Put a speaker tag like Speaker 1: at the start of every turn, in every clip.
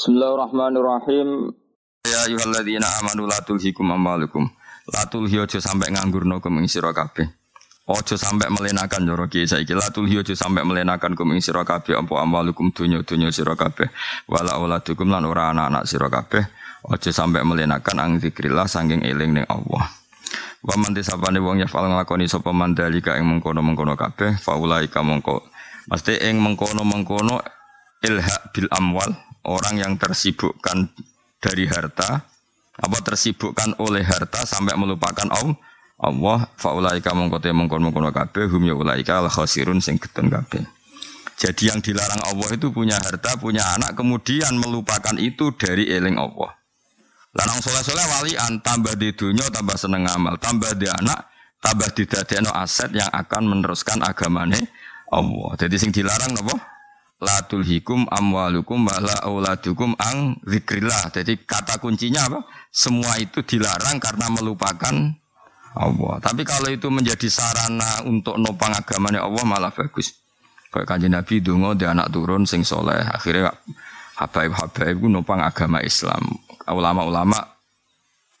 Speaker 1: Bismillahirrahmanirrahim.
Speaker 2: Ya ayyuhalladzina amanu la tulhikum amwalukum. La tulhi aja sampe nganggurno kum ing sira kabeh. Aja sampe melenakan cara kiai saiki. La tulhi aja sampe melenakan kum ing sira kabeh apa amwalukum dunya-dunya sira kabeh. Wala auladukum lan ora anak-anak sira kabeh. Aja sampe melenakan ang zikrillah sanging eling ning Allah. Wa man tisapane wong yafal nglakoni sapa mandalika ing mengkono-mengkono kabeh faulaika mongko. Mesti ing mengkono-mengkono ilha bil amwal orang yang tersibukkan dari harta apa tersibukkan oleh harta sampai melupakan Allah Allah faulaika mongko te mongkon mongkon kabeh hum ya ulaika al khasirun sing getun kabeh. Jadi yang dilarang Allah itu punya harta, punya anak, kemudian melupakan itu dari eling Allah. Lanang soleh soleh walian tambah di dunia tambah seneng amal, tambah di anak, tambah di aset yang akan meneruskan agamane Allah. Jadi sing dilarang apa? La tulhikum amwalukum wala auladukum ang zikrillah. Jadi kata kuncinya apa? Semua itu dilarang karena melupakan Allah. Tapi kalau itu menjadi sarana untuk nopang agamanya Allah malah bagus. Kayak kanji Nabi dungo dia anak turun sing soleh. Akhirnya habaib-habaib itu nopang agama Islam. Ulama-ulama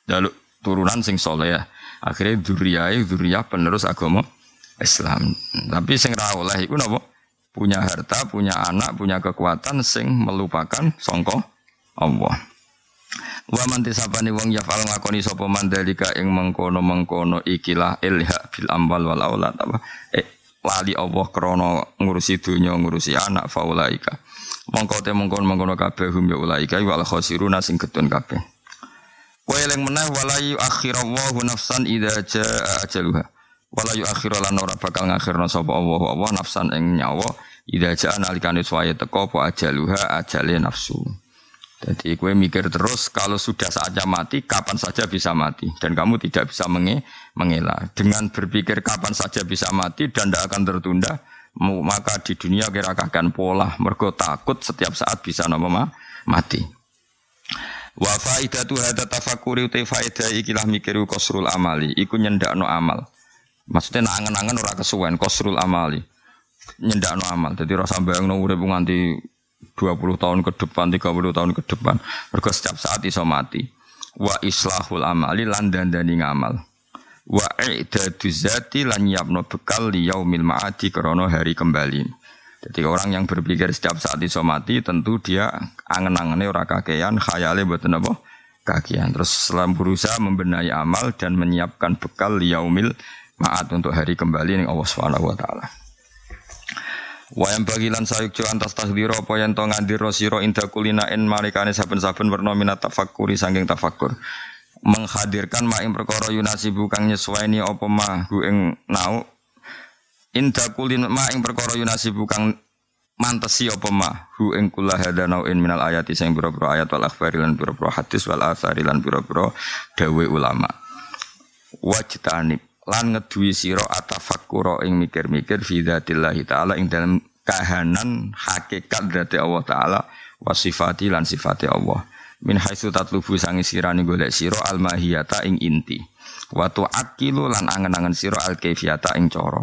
Speaker 2: jaluk turunan sing soleh ya. Akhirnya duriyai, duriyah penerus agama Islam. Tapi sing ra oleh iku napa? Punya harta, punya anak, punya kekuatan sing melupakan songko Allah. Wa man tisabani wong yafal ngakoni sapa mandalika ing mengkono-mengkono ikilah ilha bil ambal wal aulad apa eh wali Allah krana ngurusi dunya ngurusi anak faulaika. Mongko te mengkono-mengkono kabeh hum ya ulaika wal khosiruna sing ketun kabeh. Wa eling meneh wala yu akhirallahu nafsan idza jaa ajaluha wala yu akhir lan ora bakal ngakhirna sapa Allah Allah nafsan ing nyawa. Ida jaa nalikane suwaye teko apa ajaluha ajale nafsu. Jadi gue mikir terus kalau sudah saatnya mati kapan saja bisa mati? Dan kamu tidak bisa menge mengelak dengan berpikir kapan saja bisa mati dan tidak akan tertunda maka di dunia kira akan pola mergo takut setiap saat bisa nama mati. Wa faidatu hadza tafakkuri uta faidah ikilah mikiru kosrul amali. Iku nyendakno amal Maksudnya nak angen-angen ora kesuwen kosrul amali. Nyendakno amal. Jadi rasa bayangno urip nganti 20 tahun ke depan, 30 tahun ke depan. Mergo setiap saat iso mati. Wa islahul amali lan dandani ngamal. Wa i'dadu zati lan nyiapno bekal li yaumil ma'adi krana hari kembali. Jadi orang yang berpikir setiap saat iso mati tentu dia angen-angene ora kakean, khayale mboten apa. Terus selam berusaha membenahi amal dan menyiapkan bekal li yaumil maat untuk hari kembali ning Allah Subhanahu wa taala. Wa yang bagilan sayuk jo antas takdiro apa yang to ngandiro sira inda kulinain marikane saben-saben werna minat tafakkuri saking tafakkur. Menghadirkan ma ing perkara yunasi bukang nyesuaini apa ma hu ing nau inda kulin ma ing perkara yunasi bukang mantesi apa ma hu ing kula in minal ayati sing pira-pira ayat wal akhbari lan pira-pira hadis wal athari lan pira-pira dawe ulama. Wajtanib lan ngedui siro atafakkura ing mikir-mikir fi dzatillahi taala ing dalam kahanan hakikat dzati Allah taala wa sifati lan sifati Allah. Min haitsu tatlubu sangi sirani golek siro al mahiyata ing inti. Wa tu'aqilu lan angen-angen siro al kaifiyata ing cara.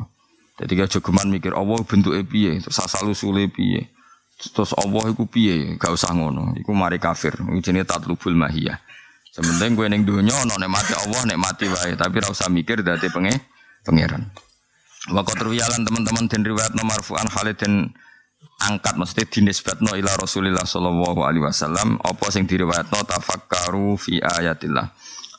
Speaker 2: Dadi geman mikir Allah bentuke piye? Terus asal usule piye? Terus Allah iku piye? Gak usah ngono. Iku mari kafir. Iku jenenge tatlubul mahiyah Sementing gue neng dunia no mati Allah mati wae, tapi rasa mikir dari penge pangeran. Waktu terwialan teman-teman dan riwayat nomor fuan Khalid dan angkat mesti no ila Rasulillah sallallahu alaihi wasallam. Apa sing no tafakkaru fi ayatillah.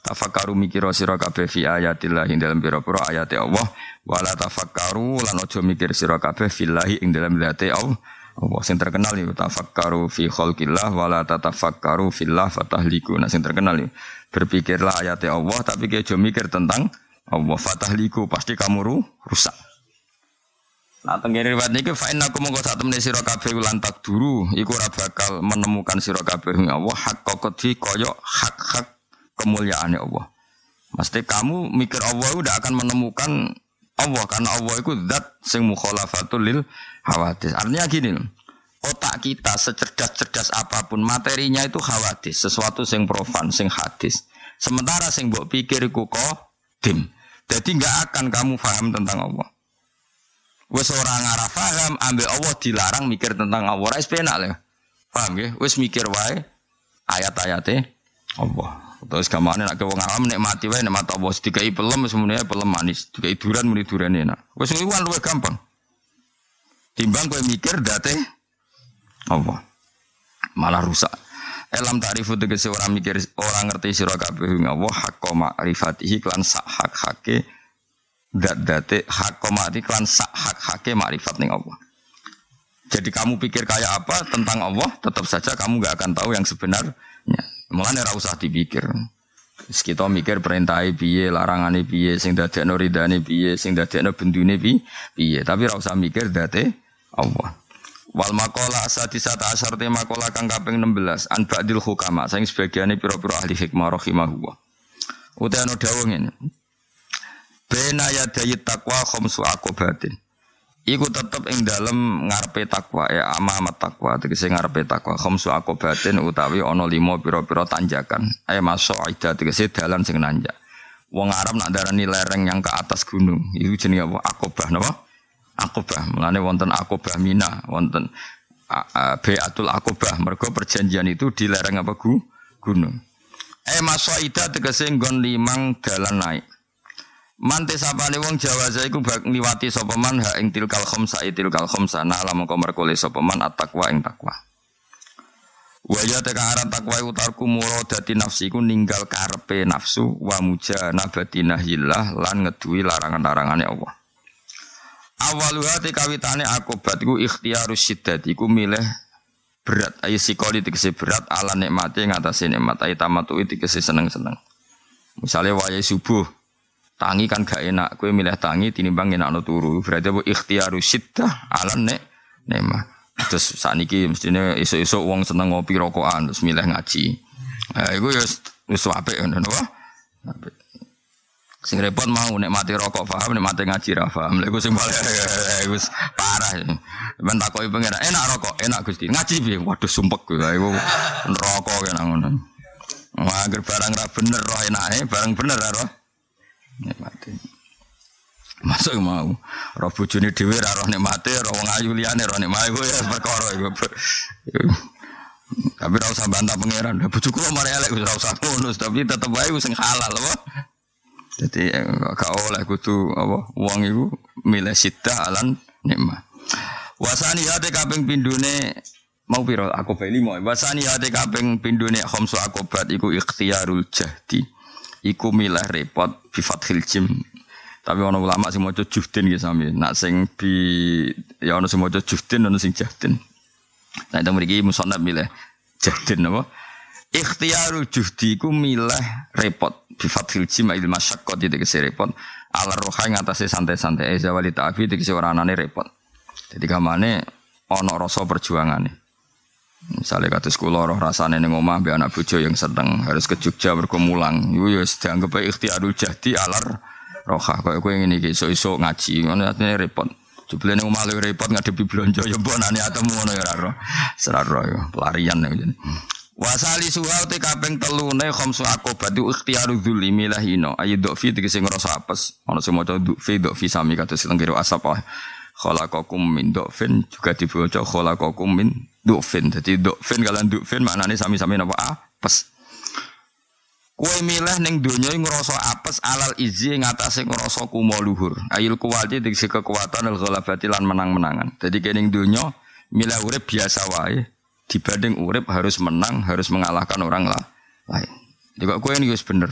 Speaker 2: Tafakkaru mikir sira kabeh fi ayatillah ing dalam pira-pira ayat Allah. Wala tafakkaru lan aja mikir sira kabeh fillahi ing dalam zate Allah Allah sing terkenal ya tafakkaru fi khalqillah wala tatafakkaru fillah fatahliku. Nah sing terkenal ya berpikirlah ayat Allah tapi kayak mikir tentang Allah fatahliku pasti kamu ru, rusak. Nah tenggiri riwayat niki fa inna aku mongko sak temene sira kabeh lantak duru iku ora bakal menemukan sira kabeh Allah hak kokoti koyo hak-hak kemuliaan Allah. Mesti kamu mikir Allah udah akan menemukan Allah karena Allah itu zat sing mukhalafatul lil hawadis. Artinya gini otak kita secerdas-cerdas apa pun materinya itu hawadis, sesuatu sing profan, sing hadis. Sementara sing mbok pikir iku dim. Jadi nggak akan kamu paham tentang Allah. Wes orang arah paham, ambil Allah dilarang mikir tentang Allah. Rais penak lah. Paham nggih? Wis mikir wae ayat-ayate Allah. Terus gamane nek wong awam nikmati wae nikmat Allah dikai pelem semuanya pelem manis, dikai duran muni duran enak. Wis iku kan luwih gampang. Timbang kowe mikir date Allah. Malah rusak. Elam ta'rifu tegese orang mikir orang ngerti sira kabeh Allah hakka ma'rifatihi klan sak hak hake dat date hakka ma'rifati klan sak hak hake makrifat ning Allah. Jadi kamu pikir kayak apa tentang Allah, tetap saja kamu gak akan tahu yang sebenarnya. Mulane ora usah dipikir. Wis kita mikir perintah piye, larangane piye, sing dadekno ridane piye, sing dadekno bendune piye. Tapi ora usah mikir date Allah. Wal makola sadisata asar te makola kang kaping 16 an ba'dil hukama sing sebagiane pira-pira ahli hikmah rahimahullah. Ana dawuh ngene. Bena yadayi takwa khamsu akobatin. Iku tetep ing dalem ngarepe takwa ya amat takwa tegese ngarepe takwa khamsu akobatin utawi ana lima pira-pira tanjakan. Eh masuk aida tegese dalan sing nanjak. Wong Arab nak darani lereng yang ke atas gunung. Iku jenenge apa? Akobah napa? Akobah. Mulane wonten Akobah Mina, wonten Beatul Akobah. Mergo perjanjian itu di lereng apa gu? gunung. Eh masuk aida tegese nggon limang dalan naik. Mante sapane wong Jawa iku bak ngliwati sapa man ha ing tilkal khamsa tilkal khamsa na alam mongko merkole sapa man at-taqwa ing takwa. Wa ya teka aran takwa utarku muradati nafsi iku ninggal karepe nafsu wa mujanabati nahyillah lan ngeduwi larangan-larangane Allah. Awaluha te kawitane akobat iku ikhtiarus syiddat iku milih berat ayo sikoli tegese berat ala nikmate ngatasi nikmat ayo tamatu tegese seneng-seneng. Misalnya wayai subuh Tangi kan gak enak, kue milih tangi tinimbang enak no turu. Berarti apa ikhtiaru siddah ala nek nema. Terus saat ini mestinya isu-isu uang seneng ngopi rokokan terus milih ngaji. Nah, itu ya wis apik ngono apa? Sing repot mau nek mati rokok paham, nek mati ngaji ra paham. Lha iku sing paling wis parah. Ben takoki pengira, enak rokok, enak Gusti. Ngaji piye? Waduh sumpek kuwi. Iku rokok kena ngono. Wah, barang ra bener roh enake, barang bener ra roh nikmati. Masuk mau, roh bojone dhewe ra roh nikmate, roh wong ayu liyane roh nikmate iku ya perkara iku. Tapi ora usah bantah pangeran. Bojoku mari elek ora usah ngono, tapi tetep wae sing halal apa. Jadi eh, gak oleh kudu apa wong iku milih sita alan nikmat. Wasani hati kaping pindune mau piro aku beli mau. Wasani hati kaping pindune khamsu akobat iku ikhtiarul jahdi iku milah repot bi fathil jim. Tapi ana ulama sing maca juhdin nggih sami. Nak sing bi ya ana sing maca juhdin ana sing jahdin. Nah itu mriki musannaf milih jahdin apa? Ikhtiarul juhdi iku milah repot bi fathil jim il itu kese repot. Ala roha atase santai-santai eh zawali ta'afi dikese ora anane repot. Jadi kamane ana rasa perjuangane. Misalnya kata sekolah roh rasanya neng omah be anak bojo yang sedang harus ke Jogja berkemulang. Iku ya dianggap baik ikhtiarul jadi alar roha. Kayak gue ini iso iso ngaji, mana artinya repot. Coba neng omah repot ngadepi belanja ya bon ane atemu ngono ya roh. Seraro ya pelarian ya. Wasali suhau te kaping telu ne khamsu akobat itu ikhtiaru dzuli milahino. Ayo dokfi tegese ngrasa apes. Ana sing maca dokfi dokfi sami kados lenggero asap ah. Khalaqakum min dokfin juga dibaca khalaqakum min Dukfin. Jadi dukfin kalian dukfin maknanya sami-sami apa? Apes. Kue milih neng dunia yang ngerasa apes alal izi ngatasi ngerasa kumo luhur. Ayil kuwati diksi kekuatan al ghalabati lan menang-menangan. Jadi kene dunia milih urip biasa wae dibanding urip harus menang, harus mengalahkan orang lah lain. Juga kue ini wis bener.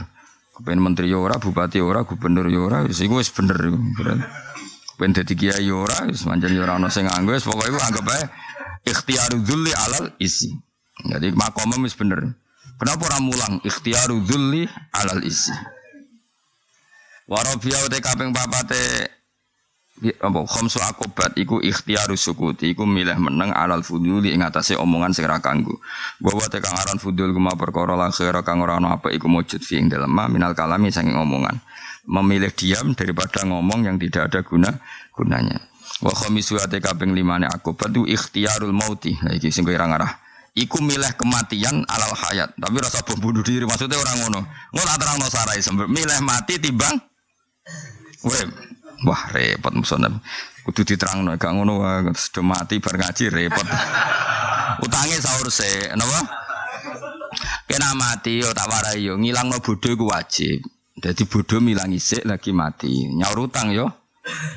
Speaker 2: Kepen menteri ya ora, bupati ya ora, gubernur ya ora, wis iku wis bener. Kepen dadi kiai ya ora, wis manjen ya ora ana sing nganggo, pokoke iku anggap ae ikhtiaru dzulli alal isi. Jadi makomem wis bener. Kenapa orang mulang ikhtiaru dzulli alal isi? Warabiya te kaping papate apa khamsu akobat iku ikhtiaru sukuti iku milih meneng alal fuduli ing atase omongan sing ra kanggo. Bahwa te kang aran fudul kema perkara la khaira kang ora ana apa iku mujud fi ing dalem minal kalami saking omongan. Memilih diam daripada ngomong yang tidak ada guna gunanya. Wa khamisu ate kaping limane aku batu ikhtiarul mauti. Lah iki sing kowe ngarah. Iku milih kematian alal hayat. Tapi rasa bunuh diri maksudnya orang ngono. Ngono terangno sarai sampe milih mati timbang urip. Wah repot musonab. Kudu diterangno gak ngono sudah mati bar ngaji repot. Utange sahur se, napa? Kena mati yo tak warai yo ngilangno bodho iku wajib. Jadi bodho milang isik lagi mati. Nyaur utang yo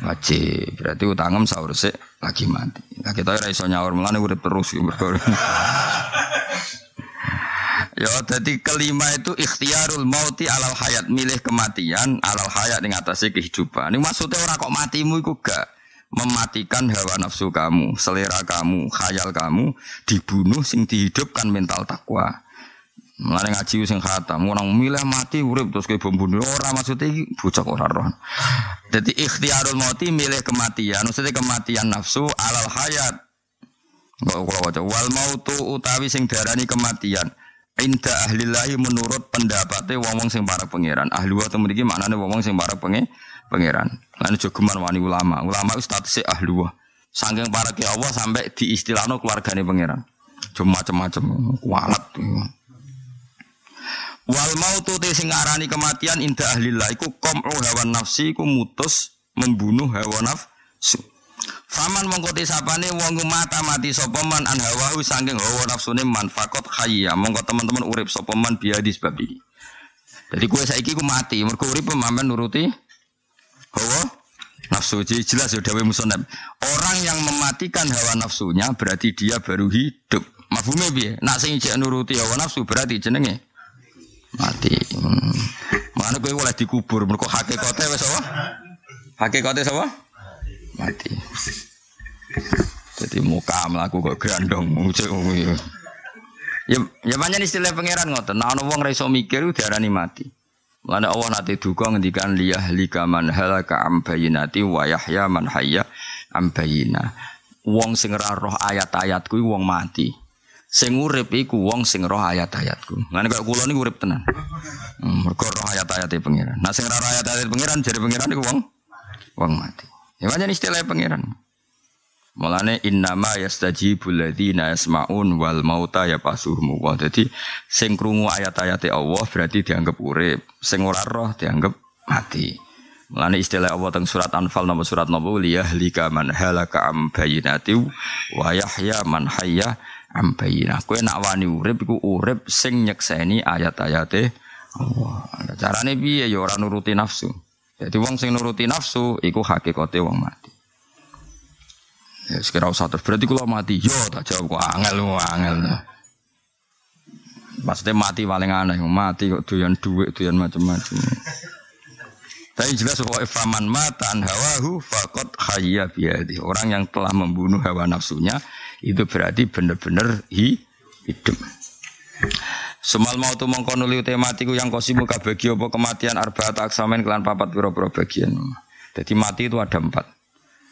Speaker 2: wajib. Berarti utangem sahur sik lagi mati. Lah kita ora iso nyaur mulane urip terus mergo. Ya, jadi kelima itu ikhtiarul mauti alal hayat, milih kematian alal hayat yang atasnya kehidupan. Ini maksudnya orang kok matimu itu gak mematikan hawa nafsu kamu, selera kamu, khayal kamu dibunuh sing dihidupkan mental takwa. Mulane ngaji sing khatam, orang milih mati urip terus bom bunuh orang maksudnya bocah ora roh. Jadi ikhtiarul mauti milih kematian, maksudnya kematian nafsu alal hayat. Enggak kula waca wal mautu utawi sing darani kematian Inda ahlillahi menurut pendapatnya wong-wong sing para pangeran. Ahli wa temen iki maknane wong-wong sing para penge pangeran. Lan jogeman wani ulama. Ulama itu statusnya ahli wa. Saking para ke Allah sampai diistilahno keluargane pangeran. Cuma macam-macam kualat. Wal mautu te sing arani kematian inda ahlillah iku qam'u hawa nafsi iku mutus membunuh hawa nafsu. Faman mongko sapane wong mata mati sapa man an hawahu saking hawa nafsune man fakot khayya mongko teman-teman urip sapa man biya di sebab iki. Jadi kue saiki ku mati mergo urip pemamen nuruti hawa nafsu jadi jelas ya dawe musonab. Orang yang mematikan hawa nafsunya berarti dia baru hidup. Mafhume piye? Nak sing ijek nuruti hawa nafsu berarti jenenge mati. Hmm. Mana kowe oleh dikubur mergo hakikate wis apa? Hakikate sapa? Mati. Jadi muka melaku kok mucuk ya. Ya ya banyak istilah pangeran ngoten. Nah ana wong ra iso mikir diarani mati. Mulane Allah nate duka ngendikan liyah lika man halaka am bayinati wa yahya man hayya am bayina. Wong sing roh ayat-ayatku wong mati. Sing urip iku wong sing roh ayat-ayatku. Ngene kok kula niku urip tenan. Hmm, mergo roh ayat-ayate pangeran. Nah sing roh ayat-ayat pangeran jare pangeran iku wong wong mati. Ya macam istilah pangeran. Mulane innama yastajibul ladzina yasmaun wal mauta ya pasuhmu. Wah, jadi sing krungu ayat-ayat Allah berarti dianggap urip, sing ora roh dianggap mati. Mulane istilah Allah teng surat Anfal nomor surat nomor liyahlika man halaka am bayinati wa yahya man hayya am bayinah. Kowe nak wani urip iku urip sing nyekseni ayat-ayate Allah. Carane piye ya ora nuruti nafsu. Jadi wong sing nuruti nafsu iku hakikate wong mati. Ya sekira usah terus berarti kula mati. Yo tak jawab kok angel angel. Maksudnya mati paling aneh, mati kok doyan duit, doyan macam-macam. Tapi jelas bahwa faman matan hawahu fakot hayya biadi. Orang yang telah membunuh hawa nafsunya itu berarti benar-benar hidup. Semal mau tu mongko nuli tematiku yang kosimu kabagi apa kematian arbaat aksamen kelan papat pira-pira bagian. Jadi mati itu ada empat.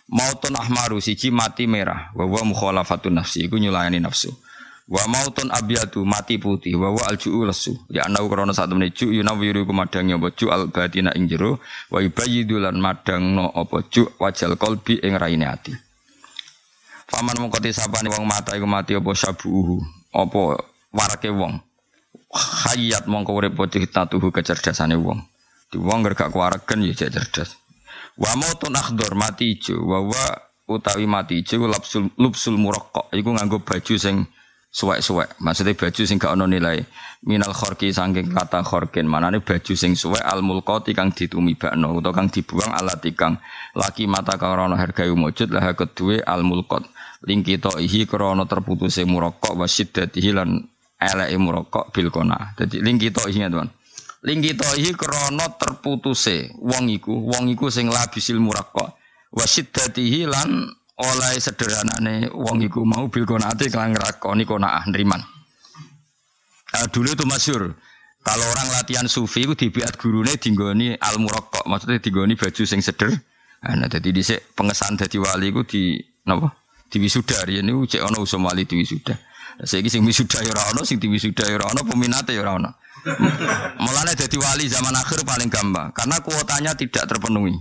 Speaker 2: Mautun ahmaru siji mati merah, wa wa mukhalafatun nafsi iku nyulayani nafsu. Wa mautun abyadu mati putih, wa wa alju'u lesu. Ya anau krana sak temene ju yunawiru kumadang apa ju al batina ing jero, wa ibayyidu lan madangno apa ju wajal qalbi ing raine ati. Faman mongko disapani wong mata iku mati apa sabuhu, apa warake wong hayat mongko urip tatuhu kecerdasane wong. Di wong gak kuwaregen ya cerdas. Wa mautun mati ijo, wa wa utawi mati ijo lapsul lupsul muraqqaq iku nganggo baju sing suwek-suwek. Maksudnya baju sing gak ono nilai. Minal khorki saking kata khorkin. Manane baju sing suwek al mulqati kang ditumibakno utawa kang dibuang alat ikang laki mata karono harga umujud lah kedue al mulqat. Lingkito ihi krono terputusé muraqqaq wa siddatihi lan eleke murokok bil kona. Dadi lingkito isinya teman. Lingkito iki krana terputuse wong iku, wong iku sing labisil murakok. Wasiddatihi lan oleh sederhanane wong iku mau bil konate kelang nglakoni konaah nriman. Nah, dulu itu masyur. Kalau orang latihan sufi itu dibiat gurune dinggoni al murokok, maksudnya dinggoni baju sing seder. Nah, jadi dhisik pengesan dadi wali iku di napa? Di wisuda ya niku cek ana usum wali di wisuda. Saiki sing wisuda ya ora ono, sing diwisuda ya ora ono, peminate ya ora ono. Mulane dadi wali zaman akhir paling gampang karena kuotanya tidak terpenuhi.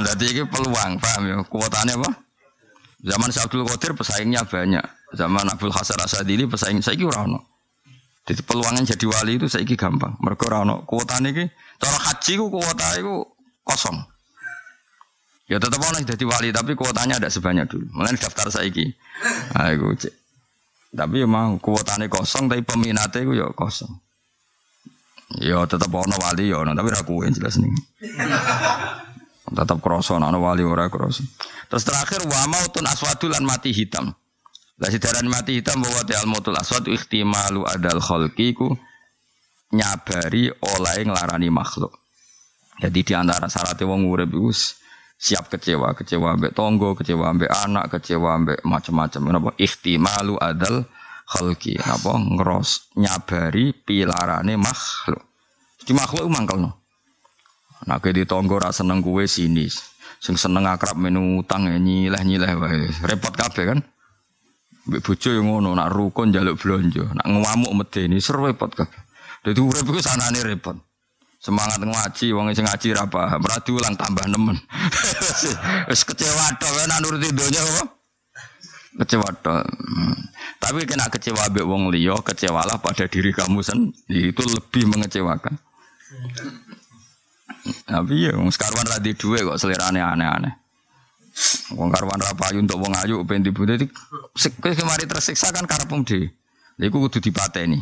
Speaker 2: Jadi ini peluang, paham ya? Kuotanya apa? Zaman Abdul Qadir pesaingnya banyak. Zaman Abdul Hasan Asadili pesaing saiki ora ono. Jadi peluangnya jadi wali itu saiki gampang. Mereka ora ono. Kuotane iki cara haji ku kuota iku kosong. Ya tetap ono jadi wali tapi kuotanya ada sebanyak dulu. Mulai daftar saiki. Ayo cek. Tapi emang kuotane kosong tapi peminatnya itu ya kosong. Ya tetap ono wali ya ono tapi ra jelas nih. tetap kroso ono wali ora kroso. Terus terakhir wa mautun aswadul lan mati hitam. Lah sidaran mati hitam bahwa al mautul aswad ihtimalu adal khalqi ku nyabari oleh ngelarani makhluk. Jadi di antara syaratnya wong urip iku siap kecewa, kecewa ambek tonggo, kecewa ambek anak, kecewa ambek macam-macam. Napa ihtimalu adal khalqi, napa ngeros nyabari pilarane makhluk. Di makhluk mangkel no. Nah, di tonggo rasa seneng kue sinis. Sing seneng akrab menu utang ya nyileh-nyileh wae. Repot kabeh kan? Mbek bojo yang ngono, nak rukun jaluk blonjo, nak ngamuk medeni seru repot kabeh. Dadi urip iku sanane repot. Semangat ngaji, wong sing ngaji ra paham, ora diulang tambah nemen. Wis kecewa tok nek nuruti donya apa? Kecewa tok. Tapi kena kecewa ambek wong liya, kecewalah pada diri kamu sendiri. Itu lebih mengecewakan. Tapi ya wong sekarwan ra dhuwit kok selerane aneh-aneh. Wong karwan ra payu untuk wong ayu ben dibutuh iki kemari tersiksa kan karepmu dhewe. Iku kudu dipateni.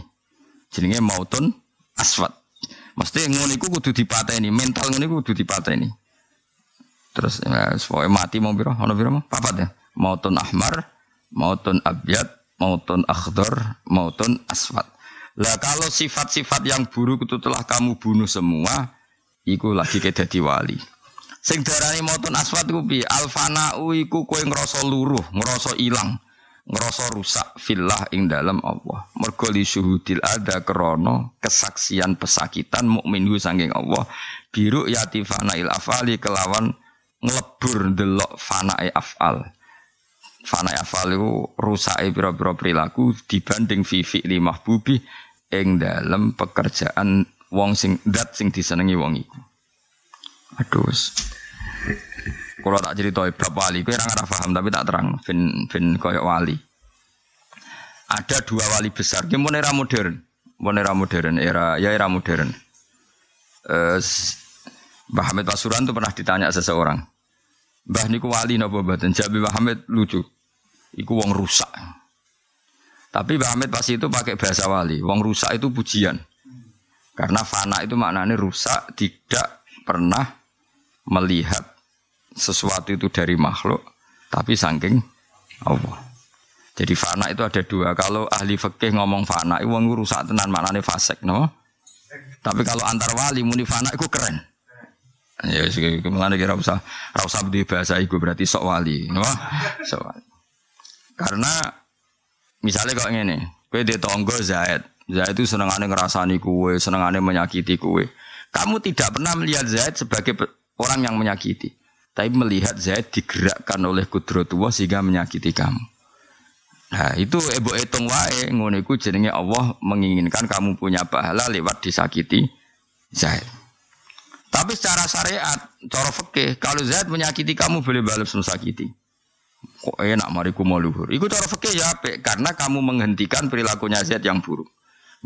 Speaker 2: Jenenge mautun aswat. Mesti ngono iku kudu dipateni, mental ngono iku kudu dipateni. Terus ya, supaya mati mau biro, ono mau papat ya. Mautun ahmar, mautun abyad, mautun akhdar, mautun aswat. Lah kalau sifat-sifat yang buruk itu telah kamu bunuh semua, iku lagi dadi wali. Sing darani mautun aswat ku piye? Alfanau iku ngrasa luruh, ngrasa ilang ngerasa rusak filah ing dalam Allah. Mergo li syuhudil ada krono kesaksian pesakitan mukminhu sanging Allah biru yati il afali kelawan ngelebur delok fanae afal. Fanae afal itu rusake pira-pira perilaku dibanding fifi lima bubi ing dalam pekerjaan wong sing dat sing disenengi wong iku. Aduh. Kalau tak cerita bab wali, gue orang paham tapi tak terang. Fin fin koyok wali. Ada dua wali besar. Gimana era modern? Gimana era modern? Era ya era modern. Uh, Mbah Hamid Pasuruan itu pernah ditanya seseorang. Mbah niku wali napa mboten? Jawab Mbah Hamid lucu. Iku wong rusak. Tapi Mbah Hamid pasti itu pakai bahasa wali. Wong rusak itu pujian. Karena fana itu maknanya rusak, tidak pernah melihat sesuatu itu dari makhluk, tapi saking Allah. Jadi fana itu ada dua. Kalau ahli fikih ngomong fana, itu wong rusak tenan maknane fasik, no? Tapi kalau antar wali muni fana itu keren. Ya wis ke mana kira usah ora di bahasa iku berarti sok wali, no? Sok. Karena misalnya kok ngene, kowe di tonggo Zaid. Zaid itu senengane ngerasani kue, senengane menyakiti kue. Kamu tidak pernah melihat Zaid sebagai orang yang menyakiti. Tapi melihat Zaid digerakkan oleh kudrotullah sehingga menyakiti kamu. Nah itu ebo etong wae ngono iku jenenge Allah menginginkan kamu punya pahala lewat disakiti Zaid. Tapi secara syariat, cara fikih, kalau Zaid menyakiti kamu boleh balas mensakiti. Kok enak mariku mau luhur. Iku cara fikih ya apik karena kamu menghentikan perilakunya Zaid yang buruk.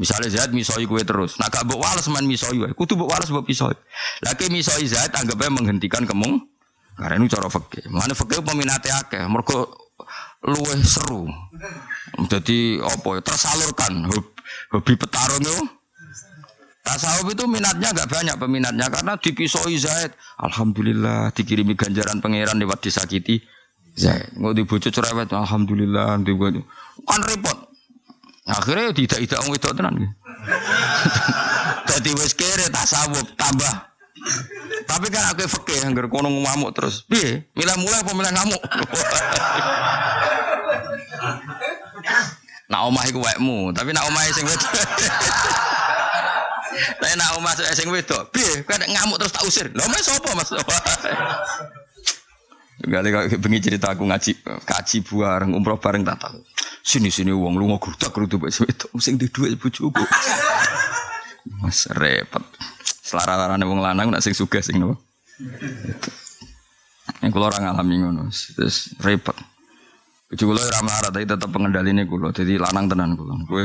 Speaker 2: Misalnya Zaid misoi kue terus, nah gak bawa walas main misoi wae, kudu bawa walas bawa pisoi. Lagi misoi Zaid anggapnya menghentikan kemung karena ini cara fakir. Mana fakir peminatnya akeh. Mereka luweh seru. Jadi apa ya tersalurkan hobi petarung itu. Tasawuf itu minatnya agak banyak peminatnya karena dipisoi Zaid. Alhamdulillah dikirimi ganjaran pangeran lewat disakiti Zaid. Nggak dibujuk cerewet. Alhamdulillah. Kan repot. Akhirnya tidak tidak ngomong itu tenan. Jadi wes kere tasawuf tambah tapi kan aku fakih yang kono ngamuk terus. Piye? Milih mulai apa milih ngamuk? nak omah iku wekmu, tapi nak omah sing wedok. Tapi nak omah sing wedok, piye? Kowe ngamuk terus tak usir. Lha omah sapa Mas? Kali kok bengi cerita aku ngaji kaji bareng umroh bareng tak tahu. Sini sini uang lu ngogutak rutu mbek wedok sing di dhuwit bojoku. Mas repot. Selara-larane wong lanang nak sing sugih sing nopo. Yang kula ora ngalami ngono. Terus repot. Bojo kula ora melarat tapi tetep pengendaline kula. Dadi lanang tenan kula. Kowe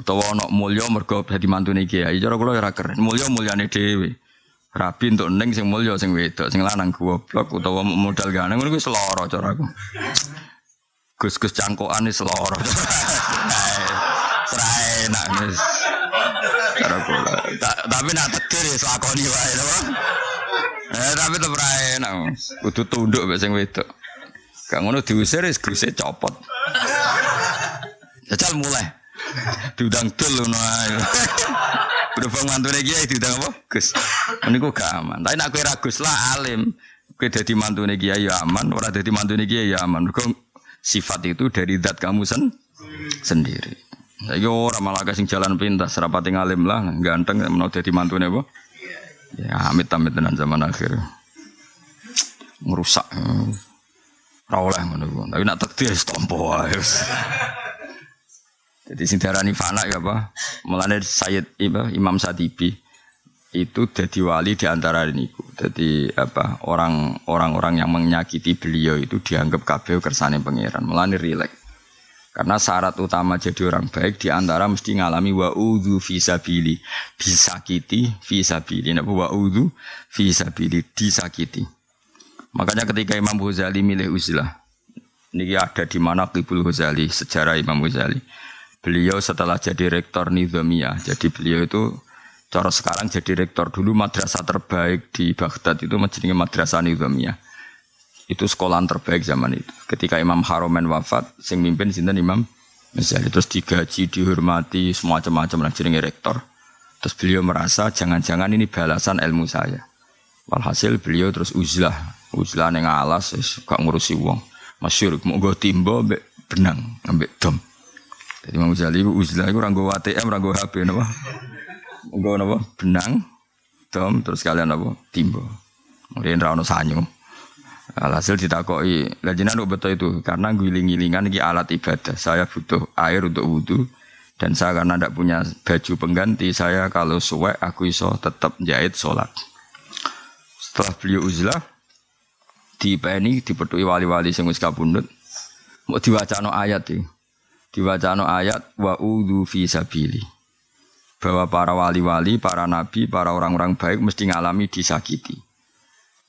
Speaker 2: utawa ana mulya mergo dadi mantune kiai. Cara kula ora keren. Mulya mulyane dhewe. Rabi untuk neng sing mulya sing wedok, sing lanang goblok utawa modal ganteng ngono kuwi seloro caraku. Gus-gus cangkokan seloro. Serai enak wis. Cara kula. Ta- Tapi nak tegir ya lakoni wae to. Eh tapi tetep ra enak. Kudu tunduk mek sing wedok. Gak ngono diusir wis guse copot. Jajal mulai. Diundang dul ngono ae. Berhubung mantune kiai diundang apa? Gus. Niku gak aman. Tapi nek kowe ra Gus lah alim. Kowe dadi mantune kiai ya aman, ora dadi mantune kiai ya aman. Mergo sifat itu dari zat kamu sen sendiri. Saiki ora malah sing jalan pintas, rapati ngalim lah, ganteng menawa dadi mantune apa? Ya amit-amit tenan zaman akhir. Ngerusak. Ora oleh. Tapi nak takdir wis tompo wae. wis. Jadi sing diarani fana ya apa? Mulane Sayyid Iba, Imam Satibi itu jadi wali di antara niku. Jadi apa? Orang orang-orang yang menyakiti beliau itu dianggap kabeh kersane pangeran. Mulane rileks. Karena syarat utama jadi orang baik di antara mesti ngalami wa'udhu fisabili. Disakiti fisabili. Napa wa'udhu fisabili. Disakiti. Makanya ketika Imam Ghazali milih uzlah. Ini ada di mana Qibul Ghazali, sejarah Imam Ghazali. Beliau setelah jadi rektor Nizamiyah. Jadi beliau itu cara sekarang jadi rektor dulu madrasah terbaik di Baghdad itu menjadi madrasah Nizamiyah. Itu sekolahan terbaik zaman itu. Ketika Imam Haromen wafat, sing mimpin sinten Imam Ghazali terus digaji, dihormati, semacam-macam lah jadi rektor. Terus beliau merasa jangan-jangan ini balasan ilmu saya. Walhasil beliau terus uzlah, uzlah neng alas, gak ngurusi wong. Masyur, mau gue timbo, ambek benang, ambek dom. Jadi Imam Ghazali uzlah itu ranggo ATM, ranggo HP, napa? Nggo napa? Benang, dom, terus kalian apa? Timbo. Kemudian rano sanyo. Alhasil ditakoki, lah jenengan betul itu karena giling-gilingan iki alat ibadah. Saya butuh air untuk wudhu dan saya karena tidak punya baju pengganti, saya kalau suwek aku iso tetap jahit sholat. Setelah beliau uzlah, di PNI dipetui wali-wali sing wis kapundhut, mau diwacano ayat iki. Diwacano ayat wa udhu fi sabili. Bahwa para wali-wali, para nabi, para orang-orang baik mesti ngalami disakiti.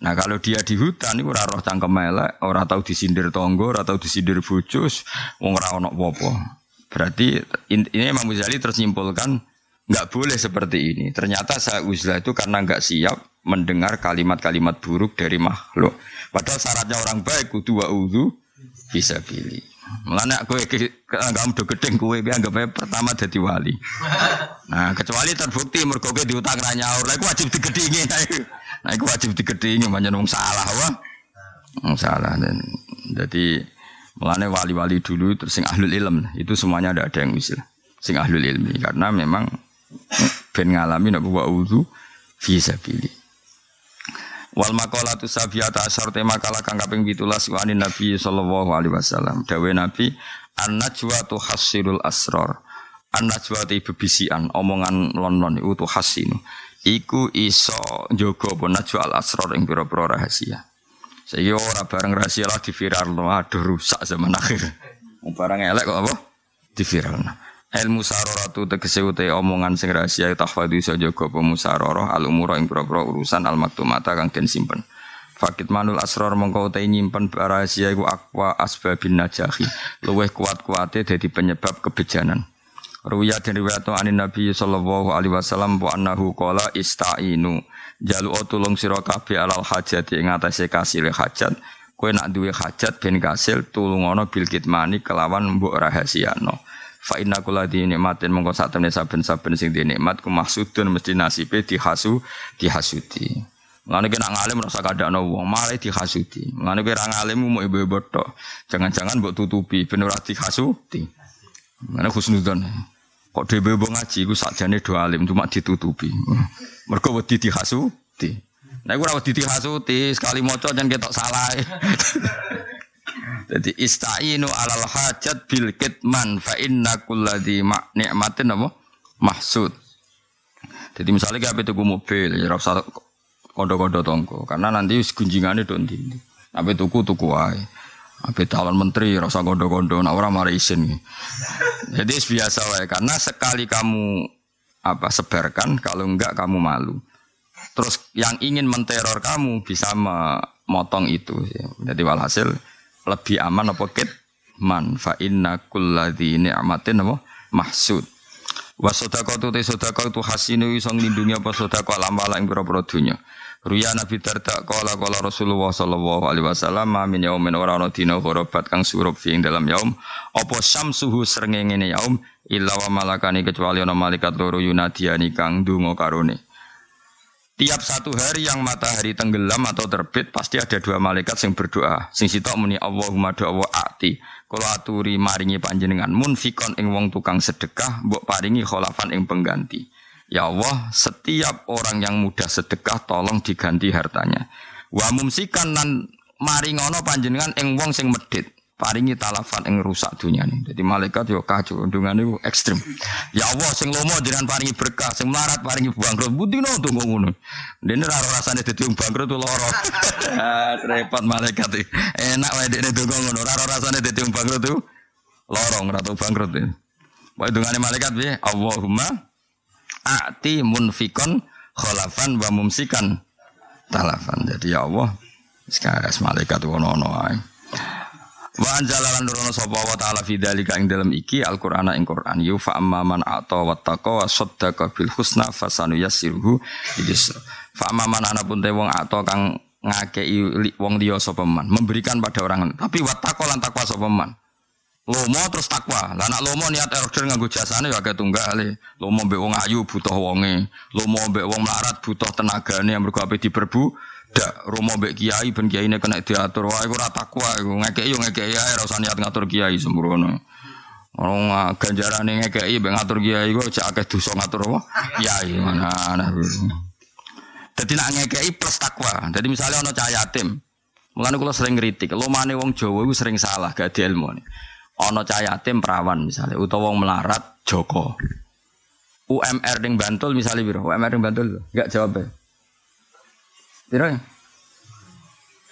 Speaker 2: Nah kalau dia di hutan itu ora roh cangkem elek, ora tahu disindir tonggo, ora tahu disindir bojos, wong ora ono apa-apa. Berarti in- ini Imam Ghazali terus nyimpulkan nggak boleh seperti ini. Ternyata saya uzlah itu karena nggak siap mendengar kalimat-kalimat buruk dari makhluk. Padahal syaratnya orang baik kudu wa udhu bisa pilih. Mulane aku kamu do gedeng kowe ki anggap pertama dadi wali. Nah, kecuali terbukti mergo kowe diutang ra nyaur, lha wajib digedhingi. Nah, iku wajib digedhingi pancen wong salah wah. Wong salah dan jadi mulane wali-wali dulu terus sing ahlul ilm itu semuanya ada ada yang usil. Sing ahlul ilmi karena memang ben ngalami nek wa udhu fi sabilillah. Wal maqalatu sabiyata asyar tema kala kang kaping 17 wa anin Nabi sallallahu alaihi wasallam. Dawe Nabi an-najwa tuhassirul asrar. An-najwa te bebisian omongan lon-lon iku tuhassinu. Iku iso njogo apa najwa al asrar ing pira-pira rahasia. Saiki ora bareng rahasia lah di viral aduh rusak zaman akhir. Barang elek kok apa? Di viral. Ilmu saroratu tegese ute omongan sing rahasia tahfadhu iso jaga apa musararah al umura ing pira-pira urusan al maktumata kang den simpen. Fakit manul asror mongko ute nyimpen rahasia iku akwa asbabin najahi. Luweh kuat-kuate dadi penyebab kebejanan. Ruya dan riwayat anin Nabi sallallahu alaihi wasallam wa annahu qala istainu. Jalu tulung sira kabeh alal hajat ing atase kasil hajat. Kowe nak duwe hajat ben kasil tulungono bil kitmani kelawan mbok rahasiano. Fa inna kula di nikmatin mongko sak temne saben-saben sing di nikmat ku maksudun mesti nasibe dihasu dihasuti. Ki nak ngalim rasa kadakno wong, malah dihasuti. Mulane ki ra ngalim mau ibu-ibu. Jangan-jangan mbok tutupi ben ora dihasuti. Mulane husnudzon. Kok dhewe mbok ngaji ku sakjane do alim cuma ditutupi. Mergo wedi dihasuti. Nah, iku ora wedi dihasuti, sekali maca jan ketok salah. Jadi istainu alal hajat bil kitman fa inna kulladzi ma' nikmatin apa? mahsud. Jadi misalnya kayak tuku mobil, ya ora usah kondo-kondo tonggo karena nanti gunjingane do ndi. Ape tuku tuku wae. Ape calon menteri ora usah kondo-kondo nek ora mari isin. Jadi biasa wae karena sekali kamu apa sebarkan kalau enggak kamu malu. Terus yang ingin menteror kamu bisa memotong itu. Jadi walhasil lebih aman apa kit man fa inna kulladzi ni'matin apa mahsud. Wa sadaqatu te hasinu iso nglindungi apa sedekah lamala ing pira-pira donya. Ruya Nabi Darda kala kala Rasulullah sallallahu alaihi wasallam min yaumin ora ana dina kang surup fi dalam yaum apa syamsuhu srengenge yaum illa wa malakani kecuali ana malaikat loro yunadiani kang ndonga karone. Tiap satu hari yang matahari tenggelam atau terbit pasti ada dua malaikat yang berdoa. Sing sitok muni Allahumma doa ati. Kalau aturi maringi panjenengan munfikon ing wong tukang sedekah, mbok paringi kholafan ing pengganti. Ya Allah, setiap orang yang mudah sedekah tolong diganti hartanya. Wa mumsikan nan maringono panjenengan ing wong sing medit paringi talafan ing rusak dunia nih. Jadi malaikat yo kacau, undungan itu ekstrim. Ya Allah, sing lomo jangan paringi berkah, sing melarat paringi bangkrut. Budi no tuh ngono. Dene raro rasane dadi wong bangkrut loro. Repot malaikat iki. Enak wae dene donga ngono, raro rasane dadi wong bangkrut tuh lorong ratu bangkrut. Wae dungane malaikat piye? Allahumma ati munfikon kholafan wa mumsikan talafan. Jadi ya Allah, sekarang malaikat ono-ono ae. Wa anjalalan nurono sapa wa ta'ala fi dzalika ing dalem iki Al-Qur'an ing Qur'an yu fa amma man ata wa taqa wa saddaqa husna fasanu yassiruhu idis. Fa amma man ana pun wong kang ngakei wong liya sapa man, memberikan pada orang tapi wa taqa lan takwa sapa man. Lomo terus takwa. Lah nak lomo niat order nganggo jasane ya agak tunggale. Lomo mbek wong ayu butuh wonge. Lomo mbek wong melarat butuh yang mergo ape diperbu dak romo mbek kiai ben kiai ini kena diatur wae ora takwa iku ngekeki yo ngekeki ora usah niat ngatur kiai sembrono Orang ganjaran yang ngekeki mbek ngatur kiai kok cak akeh dosa ngatur apa kiai mana ana Jadi nak ngekeki plus takwa. Jadi misalnya ono cah yatim. Mulane kula sering kritik, lomane wong Jawa iku sering salah gak di Ono cah yatim perawan misalnya utawa wong melarat Joko. UMR ning Bantul misalnya biro, UMR ning Bantul enggak jawab. Ya? Piro ya?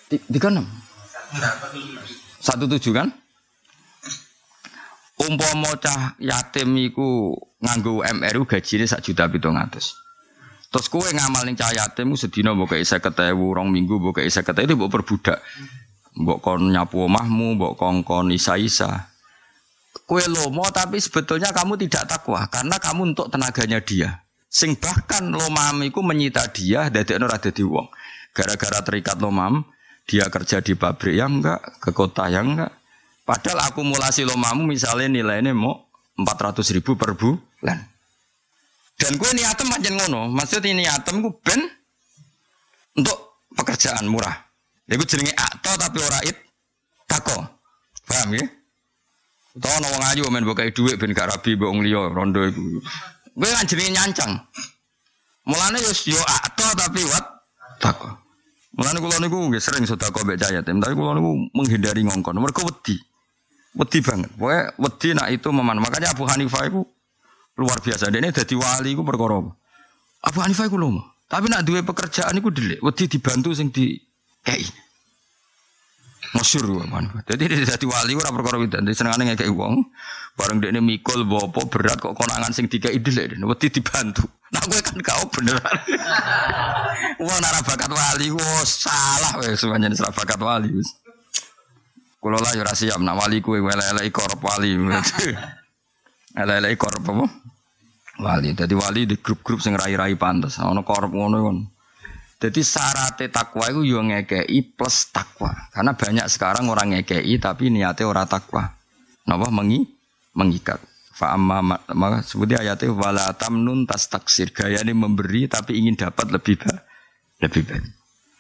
Speaker 2: Tiga enam. Satu tujuh kan? Umpama cah yatim iku nganggo UMR gajine sak juta pitung atus. Terus kowe ngamal ning cah yatim sedina mbok kei 50.000, rong minggu mbok kei 50.000 itu mbok perbudak. Mbok kon nyapu omahmu, mbok kongkon isa-isa. Kue lomo tapi sebetulnya kamu tidak takwa karena kamu untuk tenaganya dia. Sing bahkan lomam iku menyita dia dadekno ora dadi wong. Gara-gara terikat lomam, dia kerja di pabrik yang enggak, ke kota yang enggak. Padahal akumulasi lomamu misalnya nilainya mau 400 ribu per bulan. Dan gue niatem macam ngono, maksudnya niatem gue ben untuk pekerjaan murah. Ya gue jenenge akto tapi ora it tako. Paham ya? Tahu nawang ayu main bukai duit ben gak rabi mbok liya rondo. Gue kan jenenge nyancang. Mulane yo yo akto tapi wat tako. Mulane kula niku nggih sering sedekah mbek cah yatim, tapi kula niku menghindari ngongkon. Mergo wedi. Wedi banget. Pokoke wedi nak itu meman. Makanya Abu Hanifah itu luar biasa. Dia ini jadi wali iku perkara. Abu Hanifah iku lomo. Tapi nak duwe pekerjaan iku delik, wedi dibantu sing di kei. Masyur Hanifah. Jadi dia jadi wali ora perkara widan. Dia senengane ngekei wong. Bareng ini mikul bopo berat kok konangan sing dikei delik. Wedi dibantu. Nah gue kan kau beneran. Wah nara bakat wali, wah salah weh semuanya nara bakat wali. Kulo lah yo siap, nak wali kue lele korup wali. Lele korup apa? Wali. Jadi wali di grup-grup sing rai-rai pantas. Ono korup ngono kon. Jadi syarat takwa itu yo ngekei plus takwa. Karena banyak sekarang orang ngekei tapi niatnya orang takwa. Napa mengi mengikat. Fa amma maka sebutnya ayatnya wala tamnun tas taksir gaya ini memberi tapi ingin dapat lebih ba lebih baik.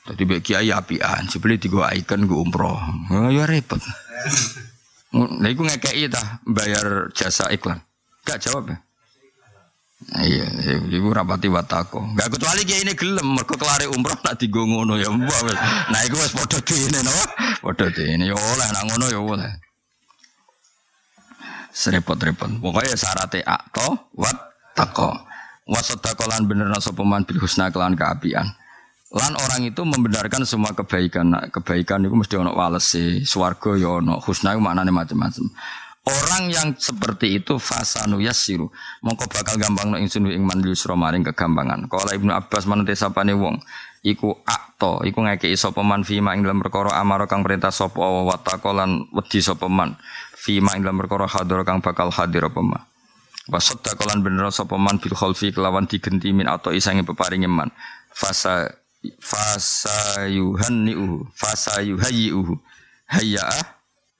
Speaker 2: Jadi bagi kiai apian, sebeli tiga icon gue umroh, oh, ya repot. Nah, itu ngekei dah bayar jasa iklan. Gak jawab ya? Iya, ibu rapati watako. Gak kecuali kiai ini gelem, mereka kelari umroh nak tiga ngono ya mbak. Nah, itu wes podo ini, no? Podo ini, ya oleh, nak ngono ya oleh serepot-repot. Pokoknya syaratnya akto wat tako. Wasadakolan bener nasa peman bil husna kelan keapian. Lan orang itu membenarkan semua kebaikan. Nah, kebaikan itu mesti ono walese, swarga ya ono, husna itu maknanya macam-macam. Orang yang seperti itu fasanu yasiru. Mongko bakal gampang no ingsun ing man yusra maring kegampangan. Kala Ibnu Abbas manute sapane wong iku akto iku ngekeki sapa man fima ing dalam perkara amara kang perintah sapa wa taqalan wedi sapa man fima ing dalam perkara hadir kang bakal hadir apa man. Wa sadaqalan bener sapa man bil khalfi kelawan digenti min atau isange peparinge man. Fasa fasa yuhanniuhu fasa yuhayyiuhu hayya